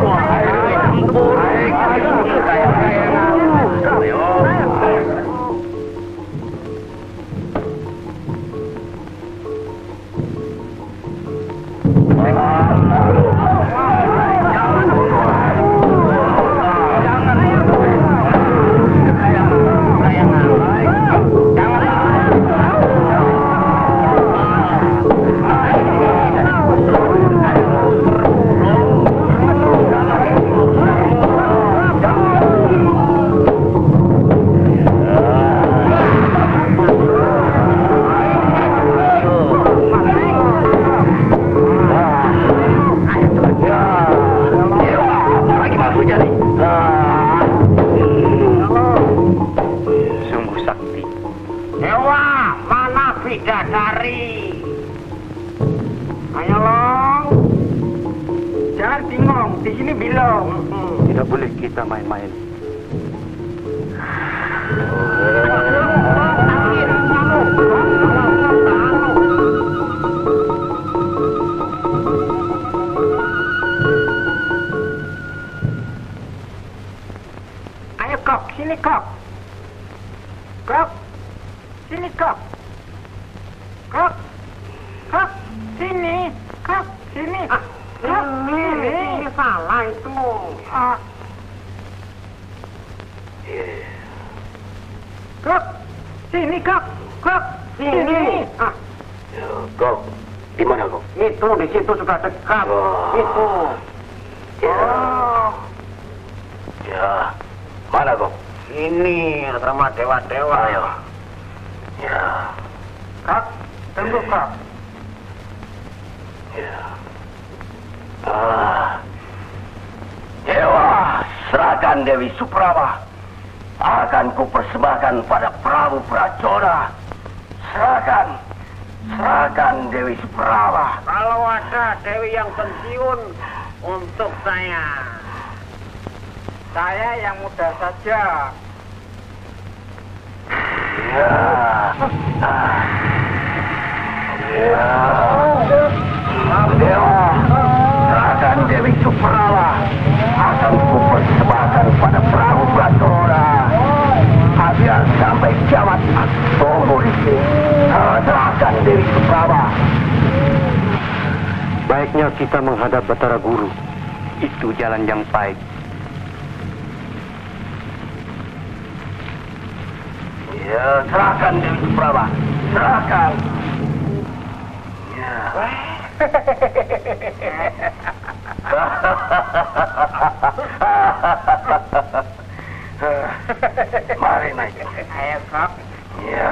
Naik, campur. Naik, Ayo. Sungguh Itu. Oh. Ya, mana kok? Ini sama dewa-dewa. Ayo. Ya, Kak, tunggu kak. ya. Ah. Dewa, serahkan Dewi Suprama. Akan kupersembahkan pada Prabu Pracona. Serahkan. Serahkan Dewi Suprama. Kalau ada Dewi yang pensiun untuk saya. Saya yang muda saja. Ya. Ah. Ya. Dewa, serahkan Dewi Suprama. Akan kupersembahkan pada Prabu Pracona. Biar sampai kiamat aku tunggu di sini. Ah, Serahkan Dewi Suprama. Baiknya kita menghadap Batara Guru. Itu jalan yang baik. Ya, serahkan Dewi Suprama. Serahkan. Ya. (laughs) Mari naik. Ayo kak. Ya.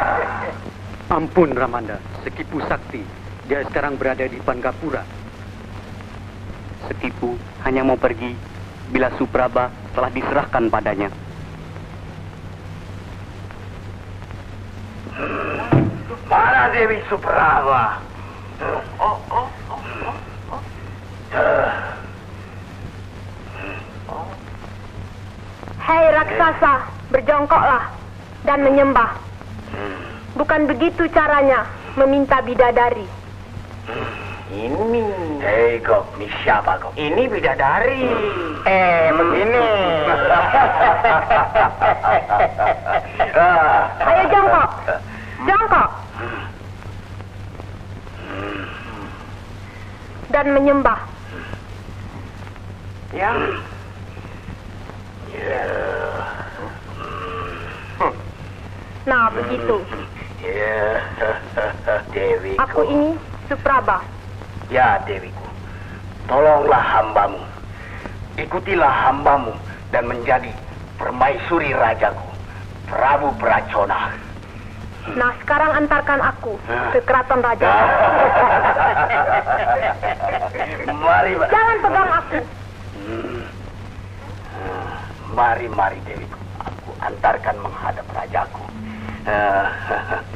Ampun Ramanda, Sekipu Sakti. Dia sekarang berada di Pangapura. Hanya mau pergi bila Supraba telah diserahkan padanya. Mana Dewi? Oh, oh, oh, oh, oh. Hei raksasa, berjongkoklah dan menyembah. Bukan begitu caranya meminta bidadari. Ini. Hei kok, ini siapa kok? Ini bidadari. Eh, begini. (laughs) Ayo jongkok, jongkok. Dan menyembah. Ya. Nah, begitu. Ya, (laughs) Dewi. Aku ini Supraba. Ya, Dewiku. Tolonglah hambamu. Ikutilah hambamu dan menjadi permaisuri rajaku, Prabu Pracona. Nah, sekarang antarkan aku ke keraton raja. (laughs) Mari, Mbak. Jangan pegang aku. Hmm. Mari, mari Dewiku. Aku antarkan menghadap rajaku. (laughs)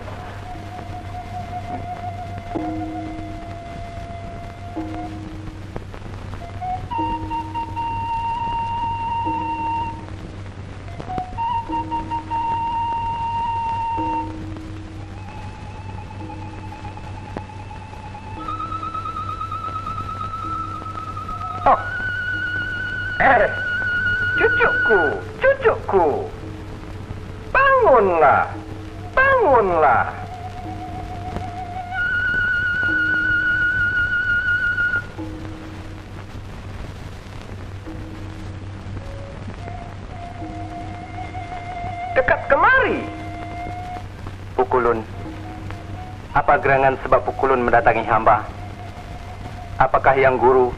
Apa gerangan sebab Pukulun mendatangi hamba? Apakah yang guru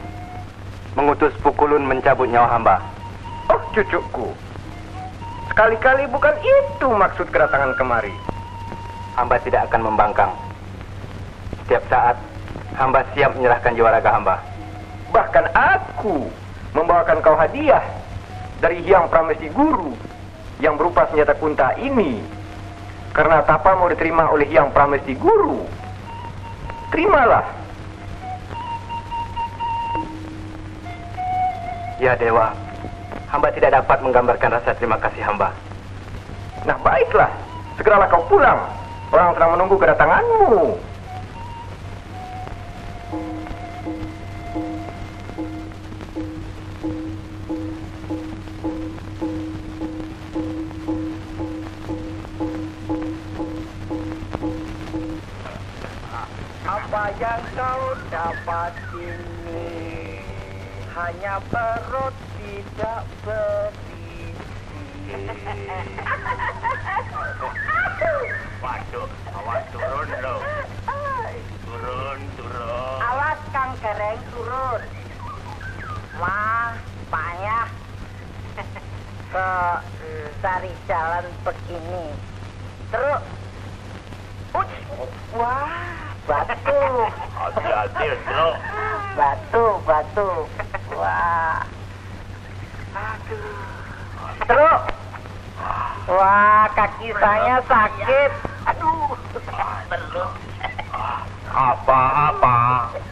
mengutus Pukulun mencabut nyawa hamba? Oh, cucuku. Sekali-kali bukan itu maksud kedatangan kemari. Hamba tidak akan membangkang. Setiap saat hamba siap menyerahkan jiwa raga hamba. Bahkan aku membawakan kau hadiah dari Hyang Pramesti Guru yang berupa senjata kunta ini. Karena tapamu diterima oleh Hyang Pramesti Guru. Terimalah. Ya Dewa, hamba tidak dapat menggambarkan rasa terima kasih hamba. Nah baiklah, segeralah kau pulang. Orang sedang menunggu kedatanganmu. Yang kau dapat ini hanya perut tidak berisi. Waduh, awas turun lo. Turun, turun. Awas Kang Gereng turun. Wah, payah. Kok mm, cari jalan begini. Terus. Uts. Wah, batu. Hati-hati, lo. Batu, batu. Wah. Aduh. Terus. Wah, kaki saya sakit. Aduh. Belum. Apa-apa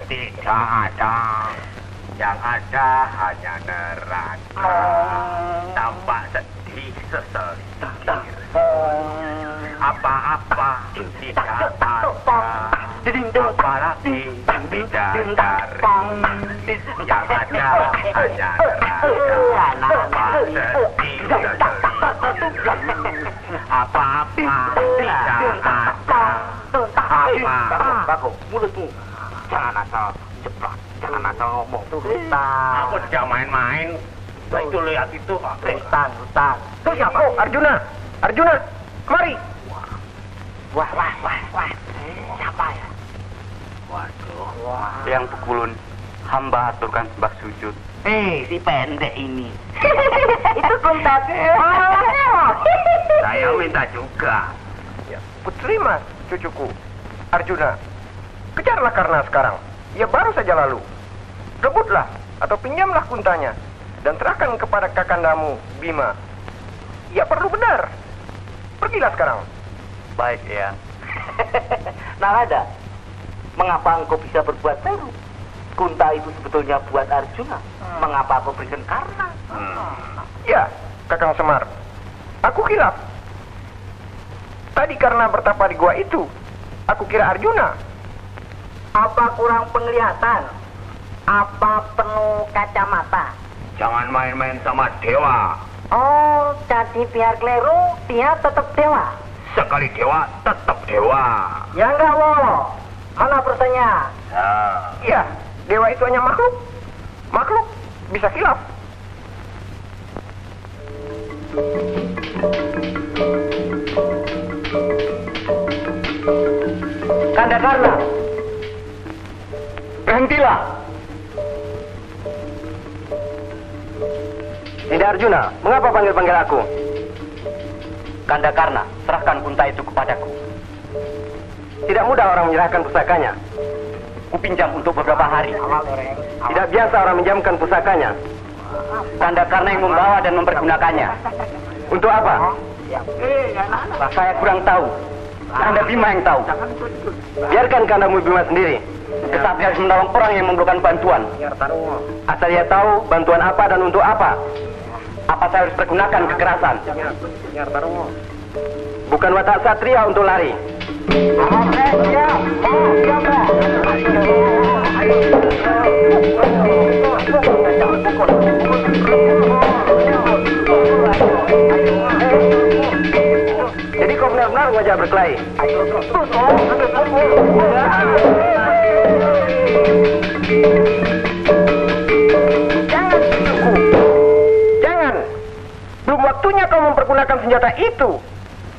tidak ada. Yang ada hanya neraka. Tampak sedih sesekir. Apa-apa tidak ada. Bidadari. Yang ada. Apa? Bagus, mulutmu. Jangan cepat. Jangan ngomong. Aku main-main. Itu lihat itu. Arjuna. Arjuna, kemari. Wah, wah, wah, wah. Siapa ya? Waduh, yang pukulun hamba aturkan sembah sujud. Eh, si pendek ini. (laughs) Itu kuntat. Saya minta juga. Putri mas, cucuku. Arjuna, kejarlah karena sekarang. Ia baru saja lalu. Rebutlah atau pinjamlah kuntanya dan serahkan kepada kakandamu Bima. Ia perlu benar. Pergilah sekarang. Baik, ya. (laughs) Narada, mengapa engkau bisa berbuat baru? Kunta itu sebetulnya buat Arjuna. Mengapa kau berikan karena? Ya, Kakang Semar. Aku kilap. Tadi karena bertapa di gua itu, aku kira Arjuna. Apa kurang penglihatan? Apa penuh kacamata? Jangan main-main sama dewa. Oh, jadi biar keliru, dia tetap dewa. Sekali dewa, tetap dewa. Ya enggak, wo. Mana pertanyaan? Nah, Iya, dewa itu hanya makhluk. Makhluk bisa kilap. Kanda Karna, berhentilah. Tidak Arjuna, mengapa panggil-panggil aku? Kanda Karna, serahkan kunta itu kepadaku. Tidak mudah orang menyerahkan pusakanya. Kupinjam untuk beberapa hari. Tidak biasa orang menjamkan pusakanya. Kanda Karna yang membawa dan mempergunakannya. Untuk apa? Saya kurang tahu. Kanda Bima yang tahu. Biarkan Kandamu Bima sendiri. Tetapi harus menolong orang yang memerlukan bantuan. Asal dia tahu bantuan apa dan untuk apa. Apa saya harus pergunakan kekerasan? Bukan watak satria untuk lari. Jadi kau benar-benar wajah berkelahi. Jangan. Jangan. Belum waktunya kau mempergunakan senjata itu.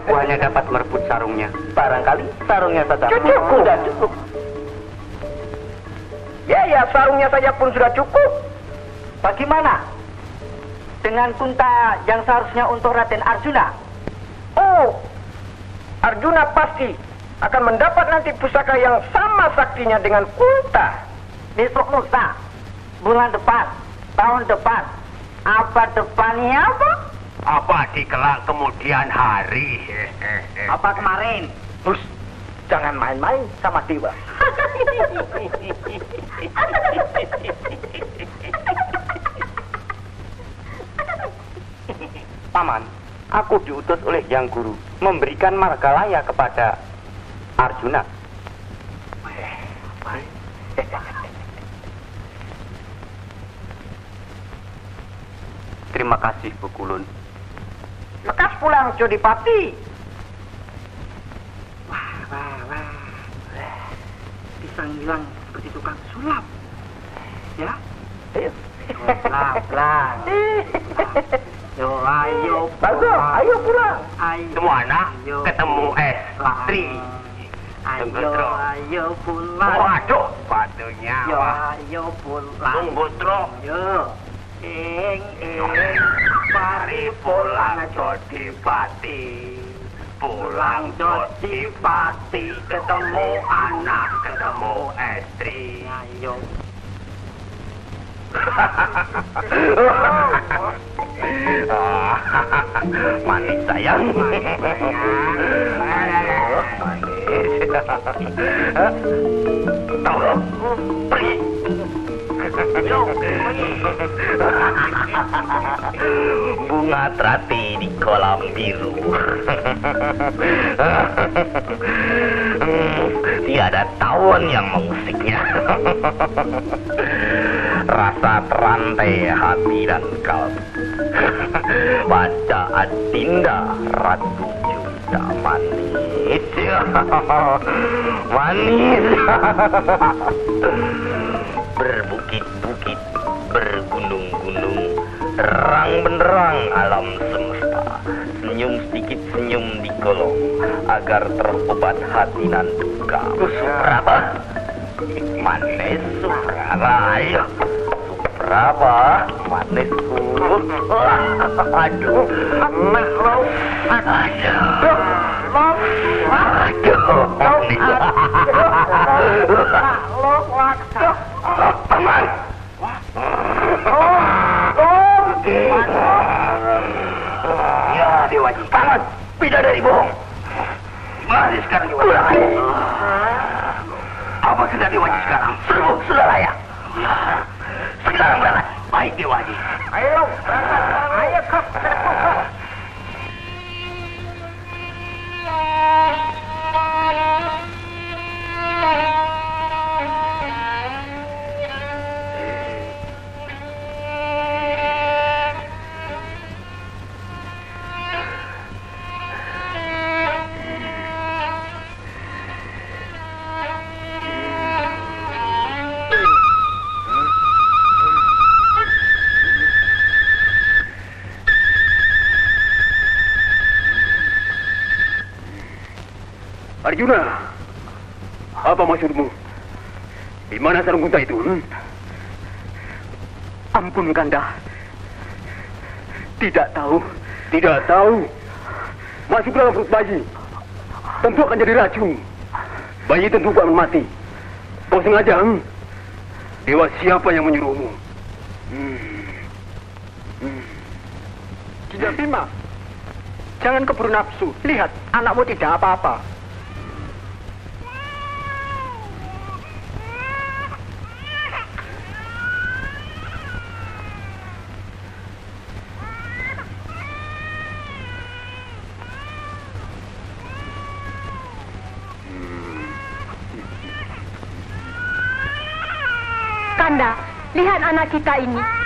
Aku hanya dapat merebut sarungnya. Barangkali sarungnya saja. Cukup. Sudah cukup. Ya, ya, sarungnya saja pun sudah cukup. Bagaimana? Dengan kunta yang seharusnya untuk Raden Arjuna. Oh, Arjuna pasti akan mendapat nanti pusaka yang sama saktinya dengan Kunta. Besok lusa, bulan depan, tahun depan, apa depannya apa? Apa di kelak kemudian hari? Apa kemarin? Terus, jangan main-main sama Dewa. Paman, aku diutus oleh Yang Guru memberikan margalaya kepada Arjuna. Terima kasih, Bukulun. Lekas pulang, Jodipati. Wah, wah, wah. Pisang hilang seperti tukang sulap. Ya? Ayo. Yo, ayo. Bagus, ayo pulang. Ayo. Semua anak Ayo. ketemu Estri. Ayo, ayo pulang. Waduh, batunya. Yo, Wah. ayo pulang. Tunggu, Tro. Yo. Ing, ing. Mari pulang, Jodipati. Pulang, Jodipati. Ketemu anak, ketemu istri. Ayo. (laughs) Manis sayang. Tolong, pergi. Bunga terati di kolam biru. Tiada tawon yang mengusiknya. Rasa terantai hati dan kalbu. Baca Adinda Ratu Juda manis. manis. Berbukit-bukit, bergunung-gunung, terang benderang alam semesta. Senyum sedikit senyum di kolong, agar terobat hati nan duka. Supraba, manis Supraba, ayo. Supraba, manisku. Aduh, aduh, aduh, aduh. Paman. Ya, Dewaji. Paman, bidadari bohong. Mari sekarang Dewaji. Apa sudah Dewaji sekarang? Sudah layak. Ya, sekarang berangkat. Baik Dewaji. Ayo, ayo kau. Arjuna, apa maksudmu? Di mana sarung unta itu? Hmm? Ampun, Kanda. Tidak tahu. Tidak tahu. Masuk dalam perut bayi. Tentu akan jadi racun. Bayi tentu akan mati. Kau sengaja, hmm? Dewa siapa yang menyuruhmu? Hmm. Hmm. Tidak Bima. Jangan keburu nafsu. Lihat, anakmu tidak apa-apa. Kanda, lihat anak kita ini.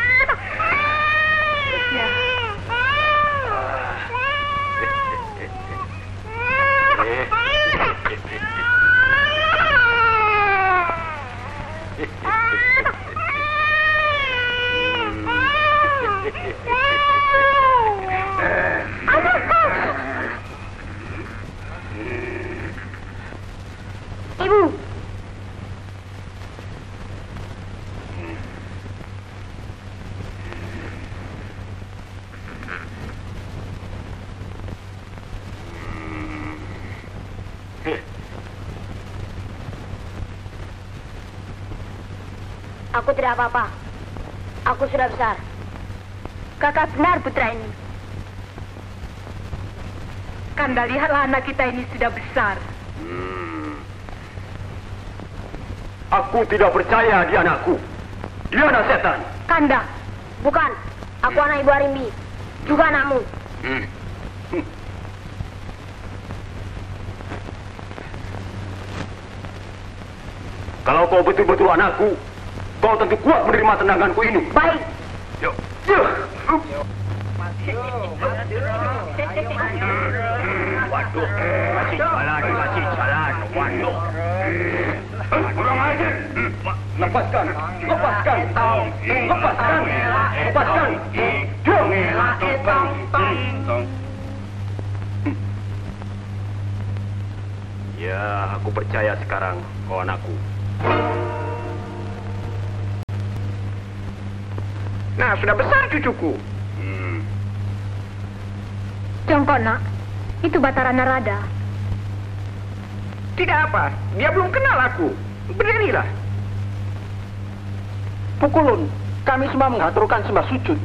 Aku tidak apa-apa. Aku sudah besar. Kakak benar putra ini. Kanda lihatlah anak kita ini sudah besar. Aku tidak percaya dia anakku. Dia anak setan. Kanda, bukan. Aku anak Ibu Arimbi, juga anakmu. Hmm. Kalau kau betul-betul anakku, kau tentu kuat menerima tendanganku ini. Baik. Yuk. Yuk. Waduh, masih jalan, masih jalan. Waduh. Kurang ajar. Lepaskan, lepaskan, lepaskan, lepaskan. Ya, aku percaya sekarang kau anakku. Nah, sudah besar cucuku. Jongkok, nak. Itu Batara Narada. Tidak apa, dia belum kenal aku. Berdirilah. Pukulun, kami semua mengaturkan sembah sujud.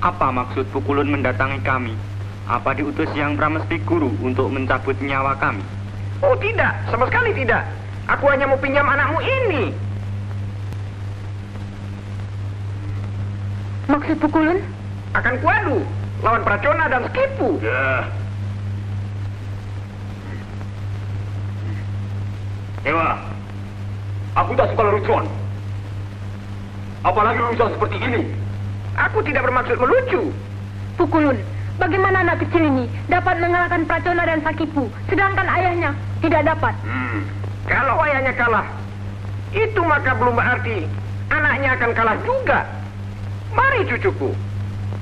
Apa maksud Pukulun mendatangi kami? Apa diutus yang Pramesti Guru untuk mencabut nyawa kami? Oh tidak, sama sekali tidak. Aku hanya mau pinjam anakmu ini. Maksud Pukulun? Akan kuadu lawan Pracona dan Skipu. Ya. Dewa, aku tak suka lelucon. Apalagi lelucon seperti ini. Aku tidak bermaksud melucu. Pukulun, bagaimana anak kecil ini dapat mengalahkan Pracona dan Sakipu, sedangkan ayahnya tidak dapat? Hmm. Kalau ayahnya kalah, itu maka belum berarti anaknya akan kalah juga. Mari cucuku,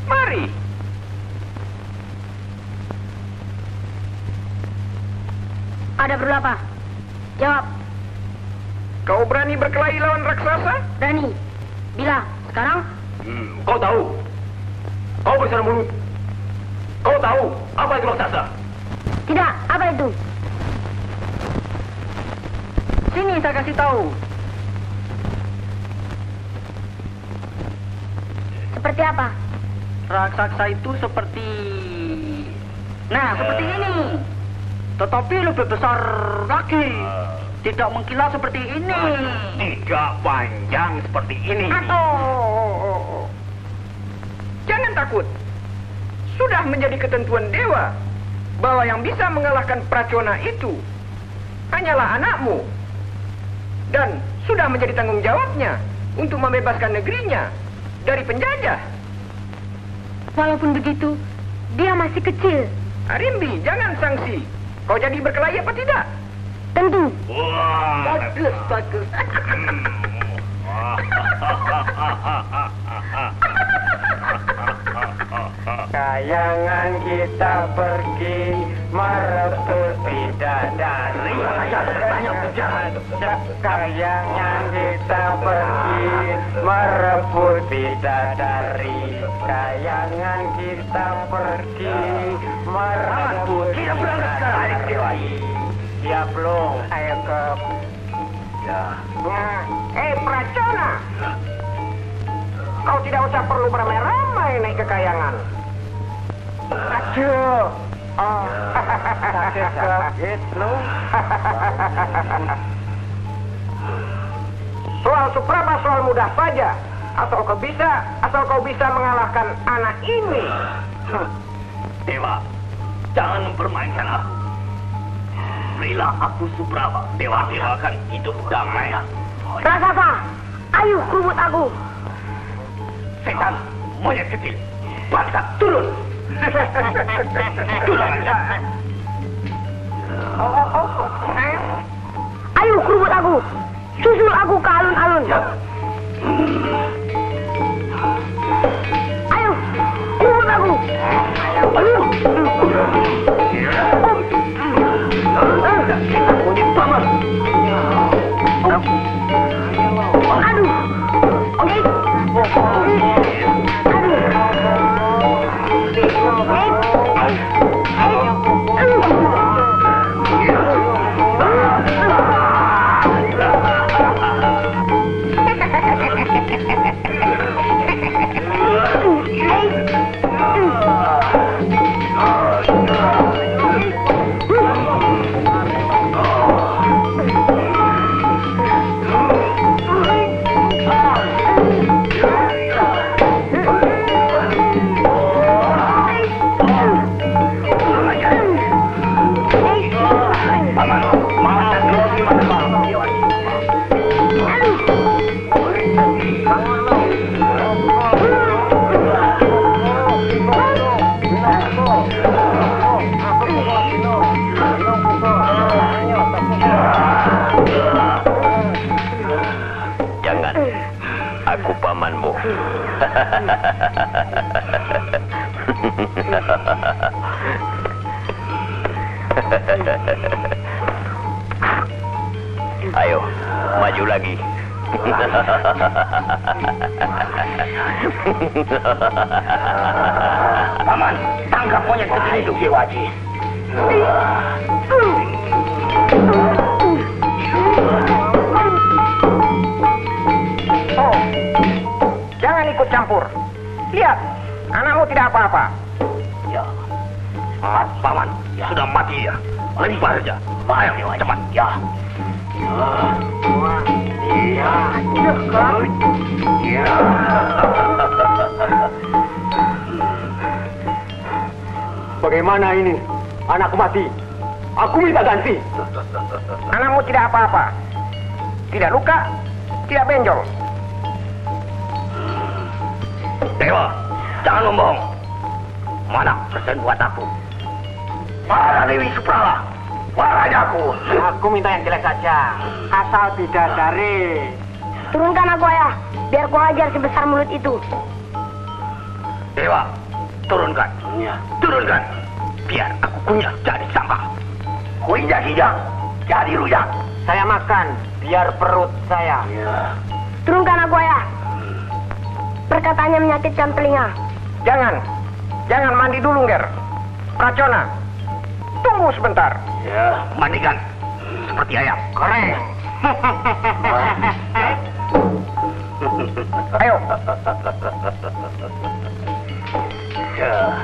mari. Ada perlu apa? Jawab. Kau berani berkelahi lawan raksasa? Berani. Bila, sekarang? Hmm, kau tahu? Kau bersara mulut. Kau tahu apa itu raksasa? Tidak, apa itu? Sini saya kasih tahu. Seperti apa? Raksasa itu seperti... Nah, seperti ini. Tetapi lebih besar lagi. Tidak mengkilat seperti ini. Tidak panjang seperti ini. Atau... Jangan takut. Sudah menjadi ketentuan dewa bahwa yang bisa mengalahkan Pracona itu hanyalah anakmu. Dan sudah menjadi tanggung jawabnya untuk membebaskan negerinya dari penjajah. Walaupun begitu, dia masih kecil. Arimbi, jangan sanksi. Kau jadi berkelahi apa tidak? Tentu. Wah. Bagus, bagus. (laughs) Kayangan kita pergi merebut bidadari. Kayangan kita pergi merebut bidadari. Kayangan kita pergi merebut bidadari. Ya belum. Ayo ke. Ya. Eh, Pracona. Kau tidak usah perlu beramai-ramai naik ke kayangan. Aduh. Oh, sakit lu. Soal Supraba soal mudah saja. Asal kau bisa, asal kau bisa mengalahkan anak ini. Dewa, jangan mempermainkan aku. Berilah aku Subrama. Dewa Dewa akan hidup damai. Raksasa, ayo kubut aku. Setan, monyet kecil. Bangsa, turun. (laughs) Ayo kubut aku. Susul aku ke alun-alun. Ayo, kubut aku. Paman. Aduh. Oke. Ayo, maju lagi. Paman, tangkap monyet kecil itu, Dewaji. Lihat, anakmu tidak apa-apa. Ya, Mat, paman, sudah mati ya. Lempar saja. Ayo, cepat. Ya. Ya. Ya. Bagaimana ini? Anakku mati. Aku minta ganti. (laughs) Anakmu tidak apa-apa. Tidak luka, tidak benjol. Dewa, jangan ngomong. Mana persen buat aku? Para Dewi Suprala, waranya aku. Aku minta yang jelek saja. Asal bidadari. Turunkan aku ayah, biar ku ajar sebesar mulut itu. Dewa, turunkan. Turunkan. Biar aku kunyah jadi sampah. Kuinjak hijak jadi rujak. Saya makan, biar perut saya. Turunkan aku ayah. Perkataannya menyakitkan telinga. Jangan, jangan mandi dulu, Ger. Racona, tunggu sebentar. Ya, mandikan. Seperti ayam. Keren. (laughs) Ayo. Ya.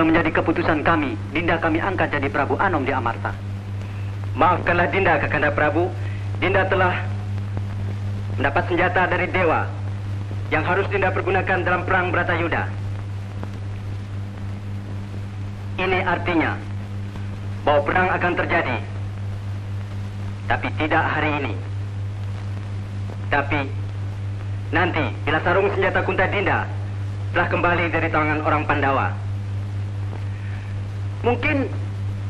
Sudah menjadi keputusan kami, Dinda kami angkat jadi Prabu Anom di Amarta. Maafkanlah Dinda, Kakanda Prabu. Dinda telah mendapat senjata dari Dewa yang harus Dinda pergunakan dalam perang Bratayuda. Ini artinya bahwa perang akan terjadi. Tapi tidak hari ini. Tapi nanti bila sarung senjata Kunta Dinda telah kembali dari tangan orang Pandawa. Mungkin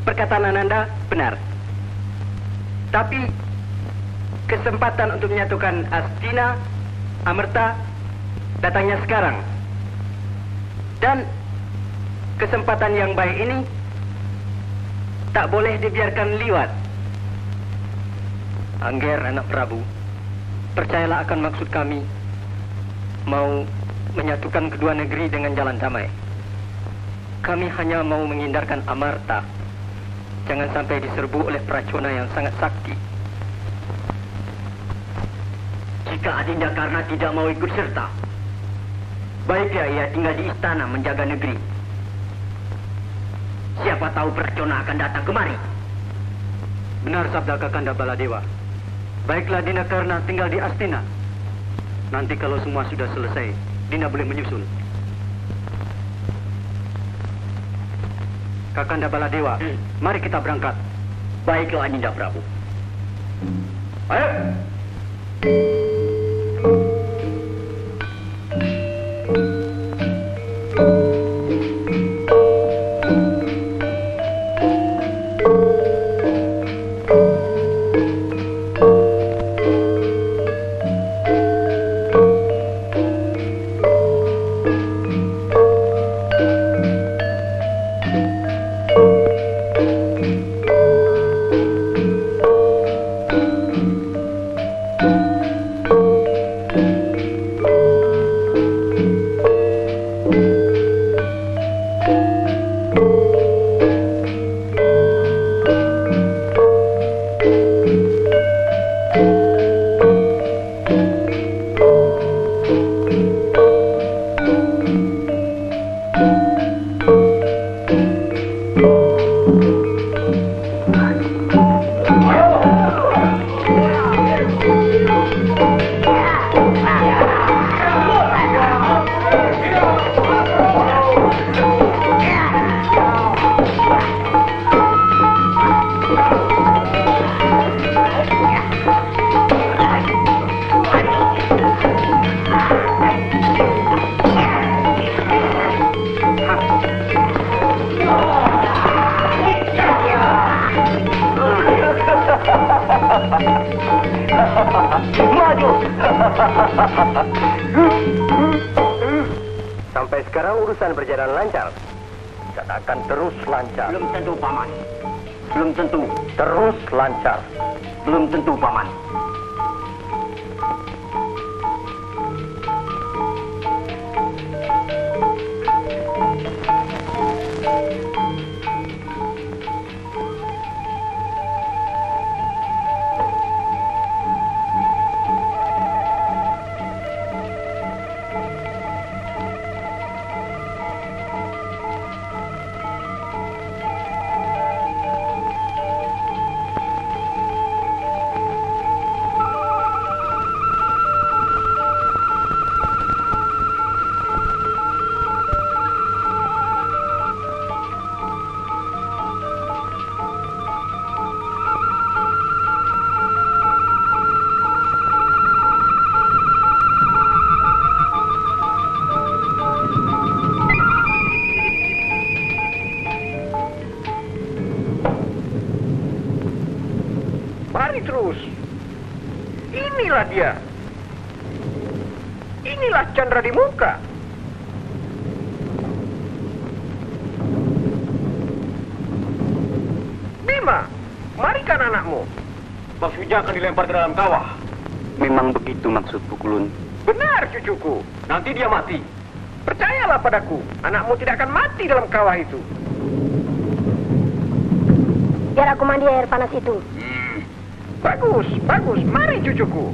perkataan Ananda benar. Tapi kesempatan untuk menyatukan Astina, Amerta datangnya sekarang. Dan kesempatan yang baik ini tak boleh dibiarkan liwat. Angger anak Prabu, percayalah akan maksud kami mau menyatukan kedua negeri dengan jalan damai. Kami hanya mau menghindarkan Amarta. Jangan sampai diserbu oleh Pracona yang sangat sakti. Jika Adinda karena tidak mau ikut serta, baiknya ia tinggal di istana menjaga negeri. Siapa tahu Pracona akan datang kemari. Benar sabda Kakanda Baladewa. Baiklah Dinda karena tinggal di Astina. Nanti kalau semua sudah selesai, Dinda boleh menyusul. Kakanda Baladewa, mari kita berangkat. Baiklah Dinda Prabu. Ayo. Maksudnya akan dilempar ke dalam kawah. Memang begitu maksud Pukulun. Benar cucuku. Nanti dia mati. Percayalah padaku, anakmu tidak akan mati dalam kawah itu. Biar aku mandi air panas itu. Bagus, bagus. Mari cucuku.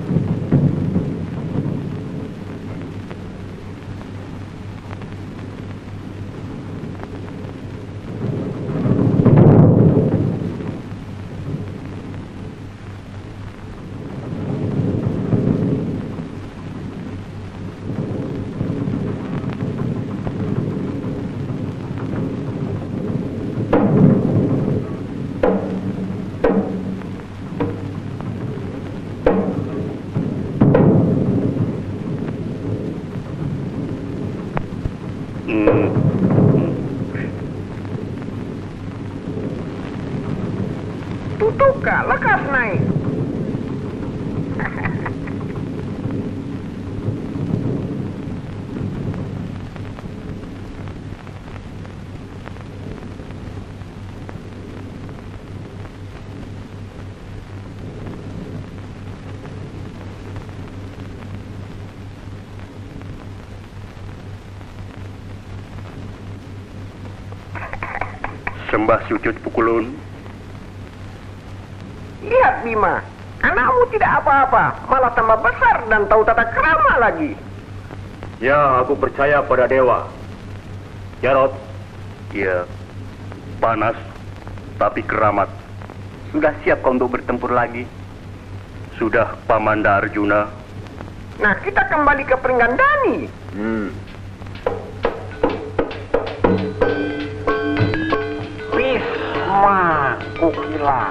Sembah sujud Pukulun. Lihat Bima, anakmu tidak apa-apa, malah tambah besar dan tahu tata krama lagi. Ya, aku percaya pada dewa. Jarot. Ya, panas, tapi keramat. Sudah siap kau untuk bertempur lagi? Sudah, Pamanda Arjuna. Nah, kita kembali ke Pringgandani. Hmm. Wisma Kukila.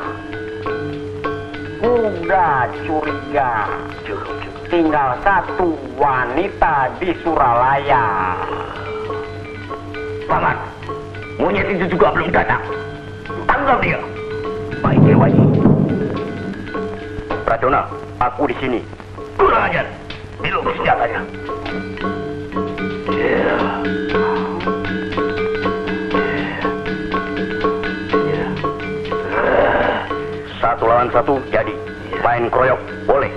Kuda curiga. Tinggal satu wanita di Suralaya. Paman, monyet itu juga belum datang. Tangkap dia. Baik, Dewani. Racona, aku di sini. Kurang ajar. Belum senjatanya. Satu lawan satu jadi. Main kroyok boleh.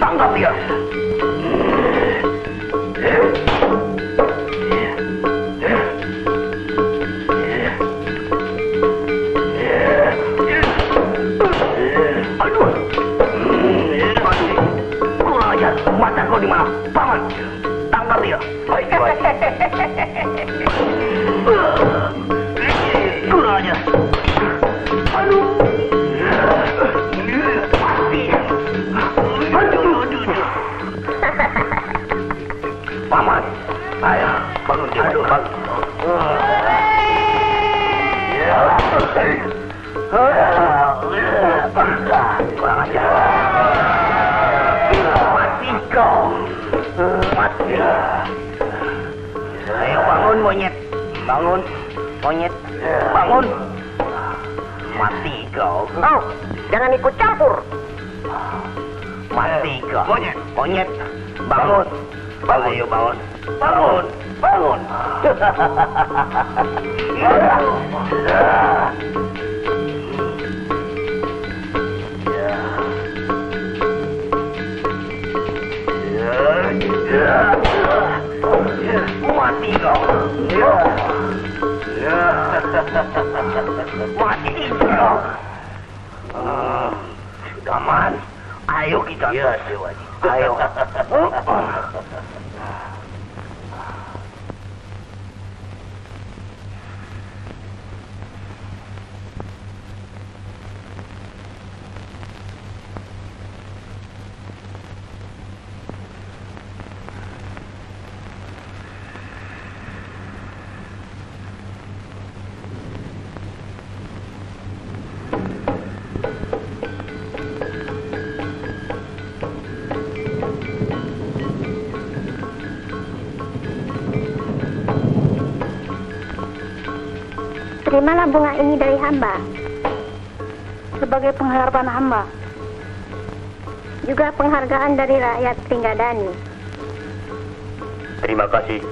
Tangkap dia. Aduh. Kurang ajar. Mata kau di mana? Paman. Kurang ajar. Mati kau. Mati. Ayo bangun monyet. Bangun. Monyet. Bangun. Mati kau. Oh, jangan ikut campur. Mati kau. Monyet. Monyet. Bangun. Bangun. Ayo bangun. Bangun. Bangun. Mati kau. (laughs) Mati kau. Sudah man. Ayo kita. Ya, Dewaji. Ayo. (laughs) Terimalah bunga ini dari hamba sebagai pengharapan hamba. Juga penghargaan dari rakyat Trenggadani. Terima kasih.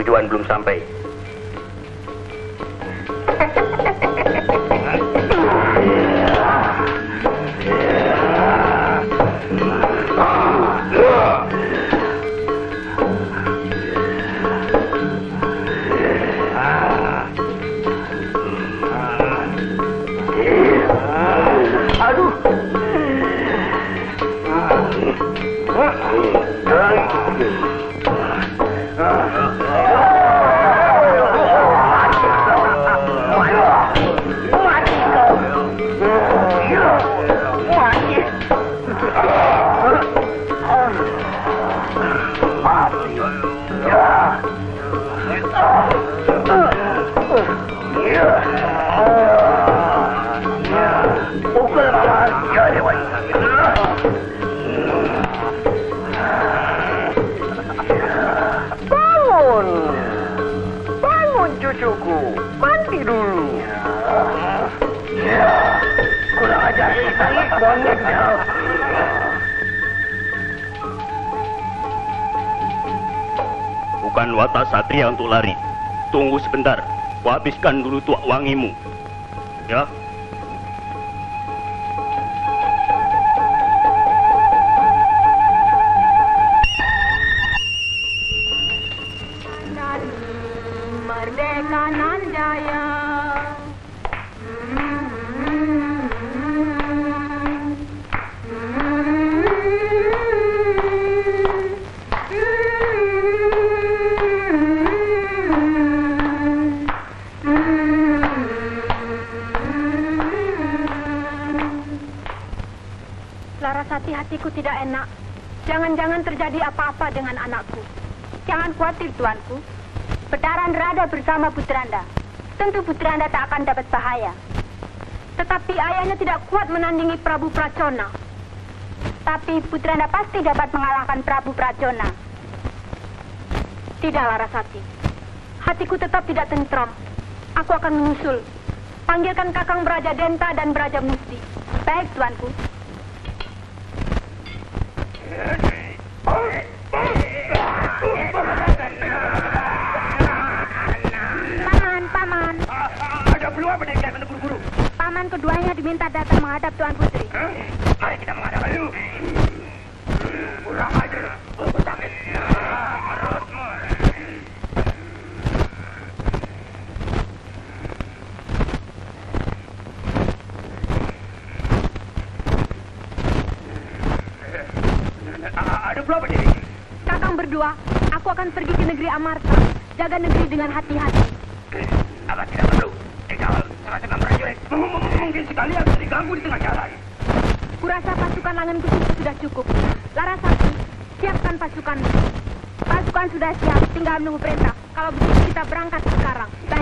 Tujuan belum sampai. Bangun. Bukan watak satria untuk lari. Tunggu sebentar. Ku habiskan dulu tuak wangimu. Ya. Hatiku tidak enak. Jangan-jangan terjadi apa-apa dengan anakku. Jangan khawatir, tuanku. Bedaran rada bersama Putranda. Tentu Putranda tak akan dapat bahaya. Tetapi ayahnya tidak kuat menandingi Prabu Pracona. Tapi Putranda pasti dapat mengalahkan Prabu Pracona. Tidak, Larasati. Hatiku tetap tidak tentram. Aku akan menyusul. Panggilkan Kakang Beraja Denta dan Beraja Musti. Baik, tuanku. Paman, paman. Ada perlu apa dengan kata guru-guru? Paman keduanya diminta datang menghadap Tuan Putri. Mari kita menghadap dulu. Kurang ajar. Aku sakit. Perutmu. Ada perlu apa diri? Kakang berdua, aku akan pergi ke negeri Amarta. Jaga negeri dengan hati-hati. Apa tidak perlu? Tinggal sama-sama prajurit. Mungkin sekali akan diganggu di tengah jalan. Kurasa pasukan Langen Kusuku sudah cukup. Larasati, siapkan pasukan. Pasukan sudah siap, tinggal menunggu perintah. Kalau begitu kita berangkat sekarang. Baik.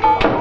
Gatot,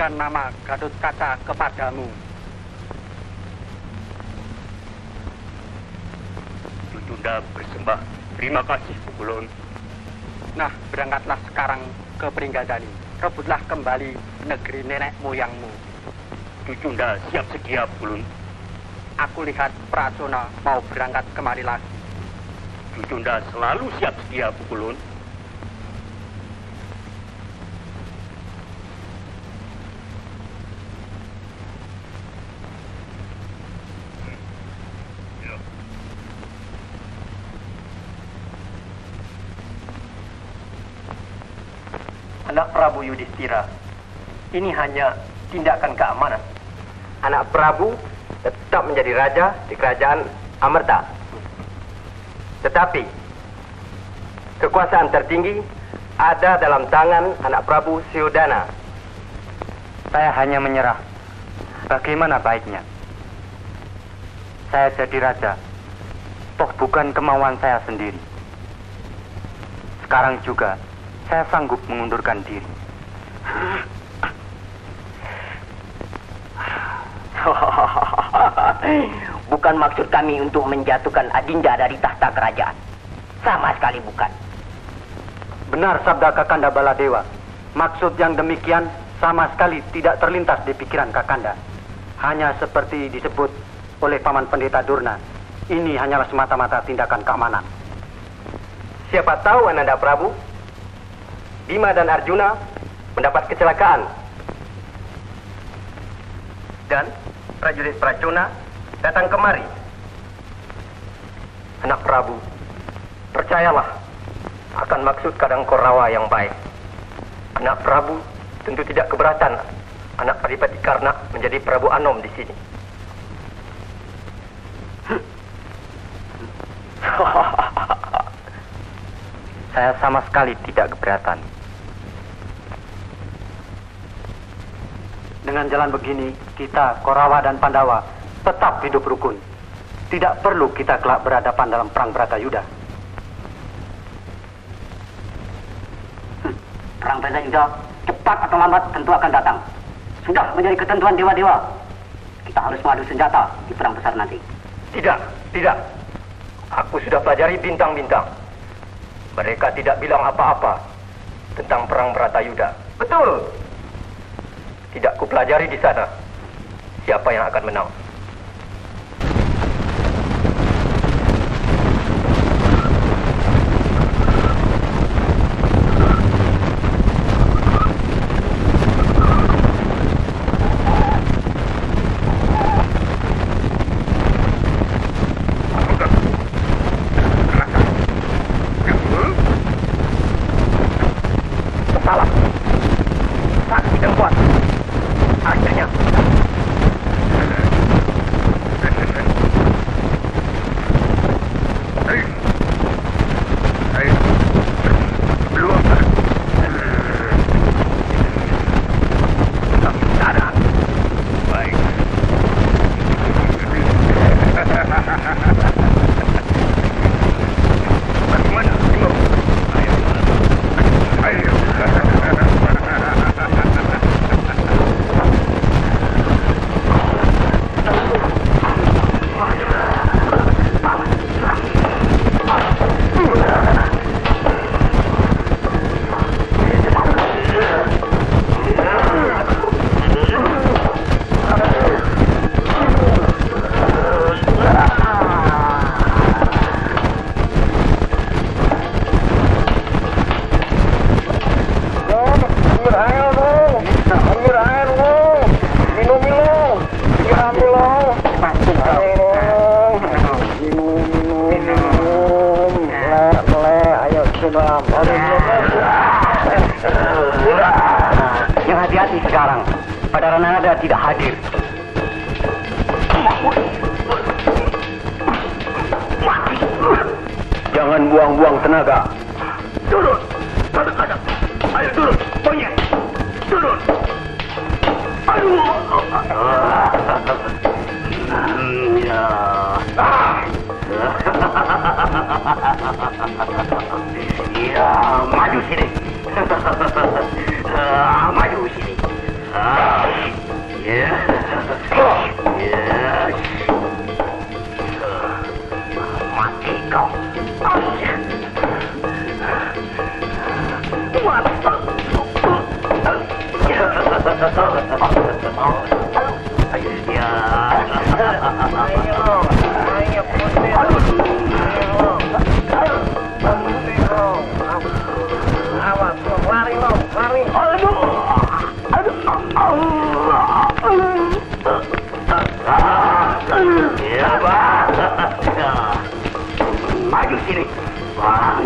ku berikan nama Gadot Kaca kepadamu. Cucunda bersembah. Terima kasih, Pukulun. Nah, berangkatlah sekarang ke Pringgadani. Rebutlah kembali negeri nenek moyangmu. Cucunda siap sedia, Pukulun. Aku lihat Prasona mau berangkat kemari lagi. Cucunda selalu siap sedia, Pukulun. Anak Prabu Yudhistira, ini hanya tindakan keamanan. Anak Prabu tetap menjadi raja di kerajaan Amerta. Tetapi kekuasaan tertinggi ada dalam tangan anak Prabu Siudana. Saya hanya menyerah. Bagaimana baiknya? Saya jadi raja. Toh bukan kemauan saya sendiri. Sekarang juga saya sanggup mengundurkan diri. bukan maksud kami untuk menjatuhkan Adinda dari tahta kerajaan. Sama sekali bukan. Benar sabda Kakanda Baladewa. Maksud yang demikian sama sekali tidak terlintas di pikiran Kakanda. Hanya seperti disebut oleh Paman Pendeta Durna. Ini hanyalah semata-mata tindakan keamanan. Siapa tahu Ananda Prabu, Bima dan Arjuna mendapat kecelakaan. Dan prajurit Pracuna datang kemari. Anak Prabu, percayalah akan maksud kadang Korawa yang baik. Anak Prabu tentu tidak keberatan anak Adipati Karna menjadi Prabu Anom di sini. (laughs) Saya sama sekali tidak keberatan. Dengan jalan begini, kita, Korawa dan Pandawa, tetap hidup rukun. Tidak perlu kita kelak berhadapan dalam perang Bratayuda. Perang Bratayuda cepat atau lambat tentu akan datang. Sudah menjadi ketentuan dewa-dewa. Kita harus mengadu senjata di perang besar nanti. Tidak, tidak. Aku sudah pelajari bintang-bintang. Mereka tidak bilang apa-apa tentang perang Bratayuda. Betul. Tidak kupelajari di sana. Siapa yang akan menang? Ya, maju sini. (laughs) Ah, maju sini. Ah, ya. Ya. Mati kau. Mata. Ayo, ya. Ayo, ayo, putih. Maju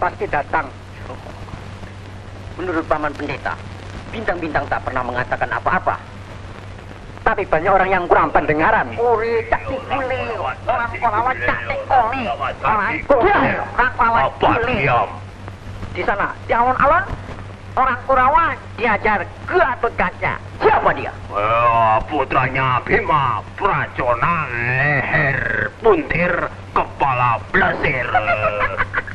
pasti datang. Menurut Paman Pendeta, bintang-bintang tak pernah mengatakan apa-apa. Tapi banyak orang yang kurang pendengaran. Uri cak kuli, orang Korawa cak kuli, orang kuli, orang Korawa kuli. Di sana, di alun-alun, orang Kurawa diajar Gatot Kaca. Siapa dia? Oh, putranya Bima, Pracona, leher, puntir, kepala blesir. (laughs)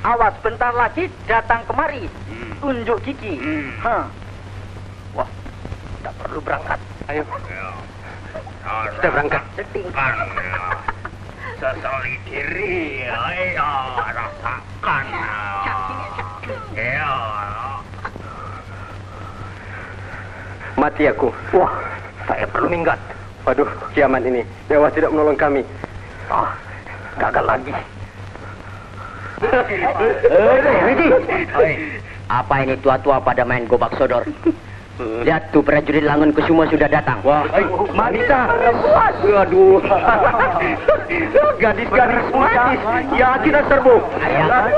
Awas bentar lagi datang kemari. Tunjuk gigi. Hah. Wah, tidak perlu berangkat. Ayo. Kita berangkat. Kan, sesali diri, ayo rasakan. Ya. Mati aku. Wah, saya perlu minggat. Waduh, kiamat ini. Dewa tidak menolong kami. Ah, gagal lagi. Apa ini tua-tua pada main gobak sodor? Lihat tuh prajurit Langun Kusumo sudah datang. Wah, Manisa. Waduh. Gadis-gadis manis. Ya, kita serbu. Ya,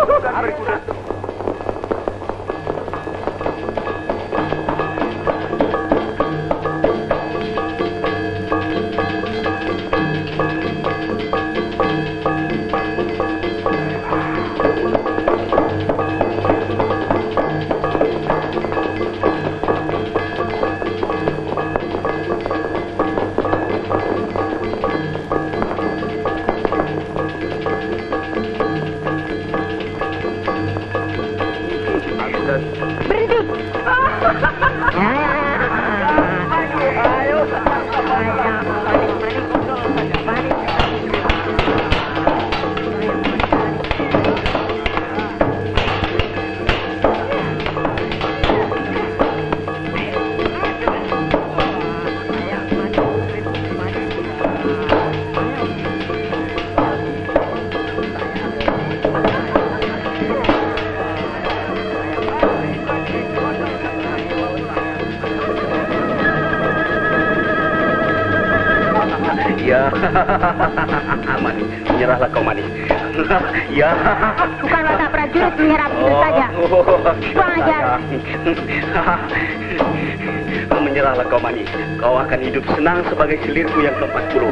senang sebagai selirku yang ke-40.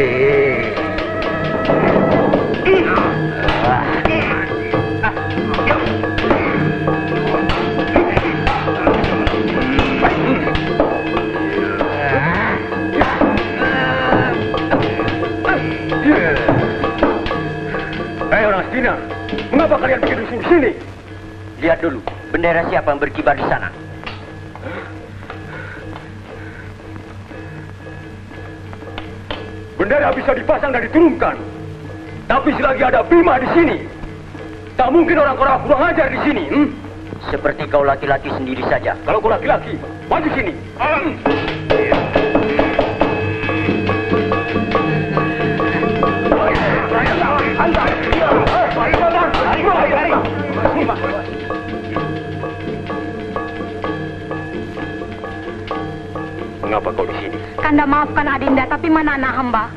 eh. Hei orang Cina, mengapa kalian bikin rusuh di sini? Lihat dulu, bendera siapa yang berkibar di sana? Bisa dipasang dan diturunkan. Tapi selagi ada Bima di sini, tak mungkin orang orang kurang ajar di sini. Hmm? Seperti kau laki-laki sendiri saja. Kalau kau laki-laki, maju sini. Mengapa kau di sini? Kanda maafkan Adinda, tapi mana anak hamba?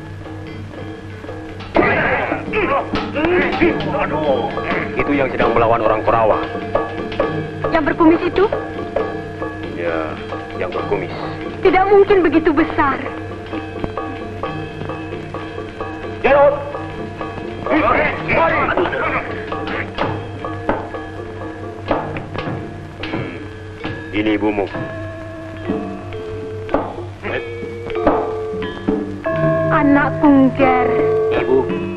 Itu yang sedang melawan orang Korawa. Yang berkumis itu Ya, yang berkumis. tidak mungkin begitu besar. Jarod! Ini ibumu. Anak Kungger. Ibu.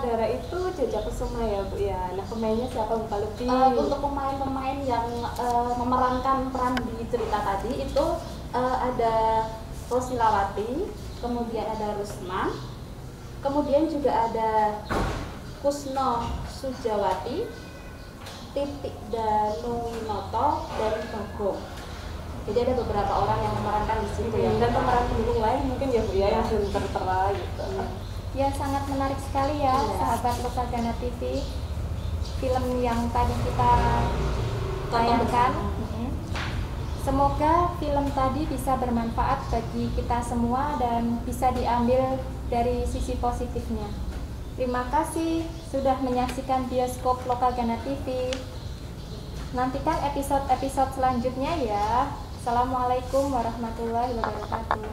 Sutradara itu Jaja Kusuma ya Bu ya. Nah pemainnya siapa Bu Palupi? Eh, untuk pemain-pemain yang eh, memerankan peran di cerita tadi itu eh, ada Rosilawati, kemudian ada Rusman, kemudian juga ada Kusno Sujawati, Titik Danuwinoto, dan Bagong. Jadi ada beberapa orang yang memerankan di situ ya. dan pemeran pendukung lain mungkin ya Bu ya yang belum tertera gitu. Ya sangat menarik sekali ya Iya. sahabat Lokagana TV film yang tadi kita tayangkan. Semoga film tadi bisa bermanfaat bagi kita semua dan bisa diambil dari sisi positifnya. Terima kasih sudah menyaksikan bioskop Lokagana TV. Nantikan episode-episode selanjutnya ya. Assalamualaikum warahmatullahi wabarakatuh.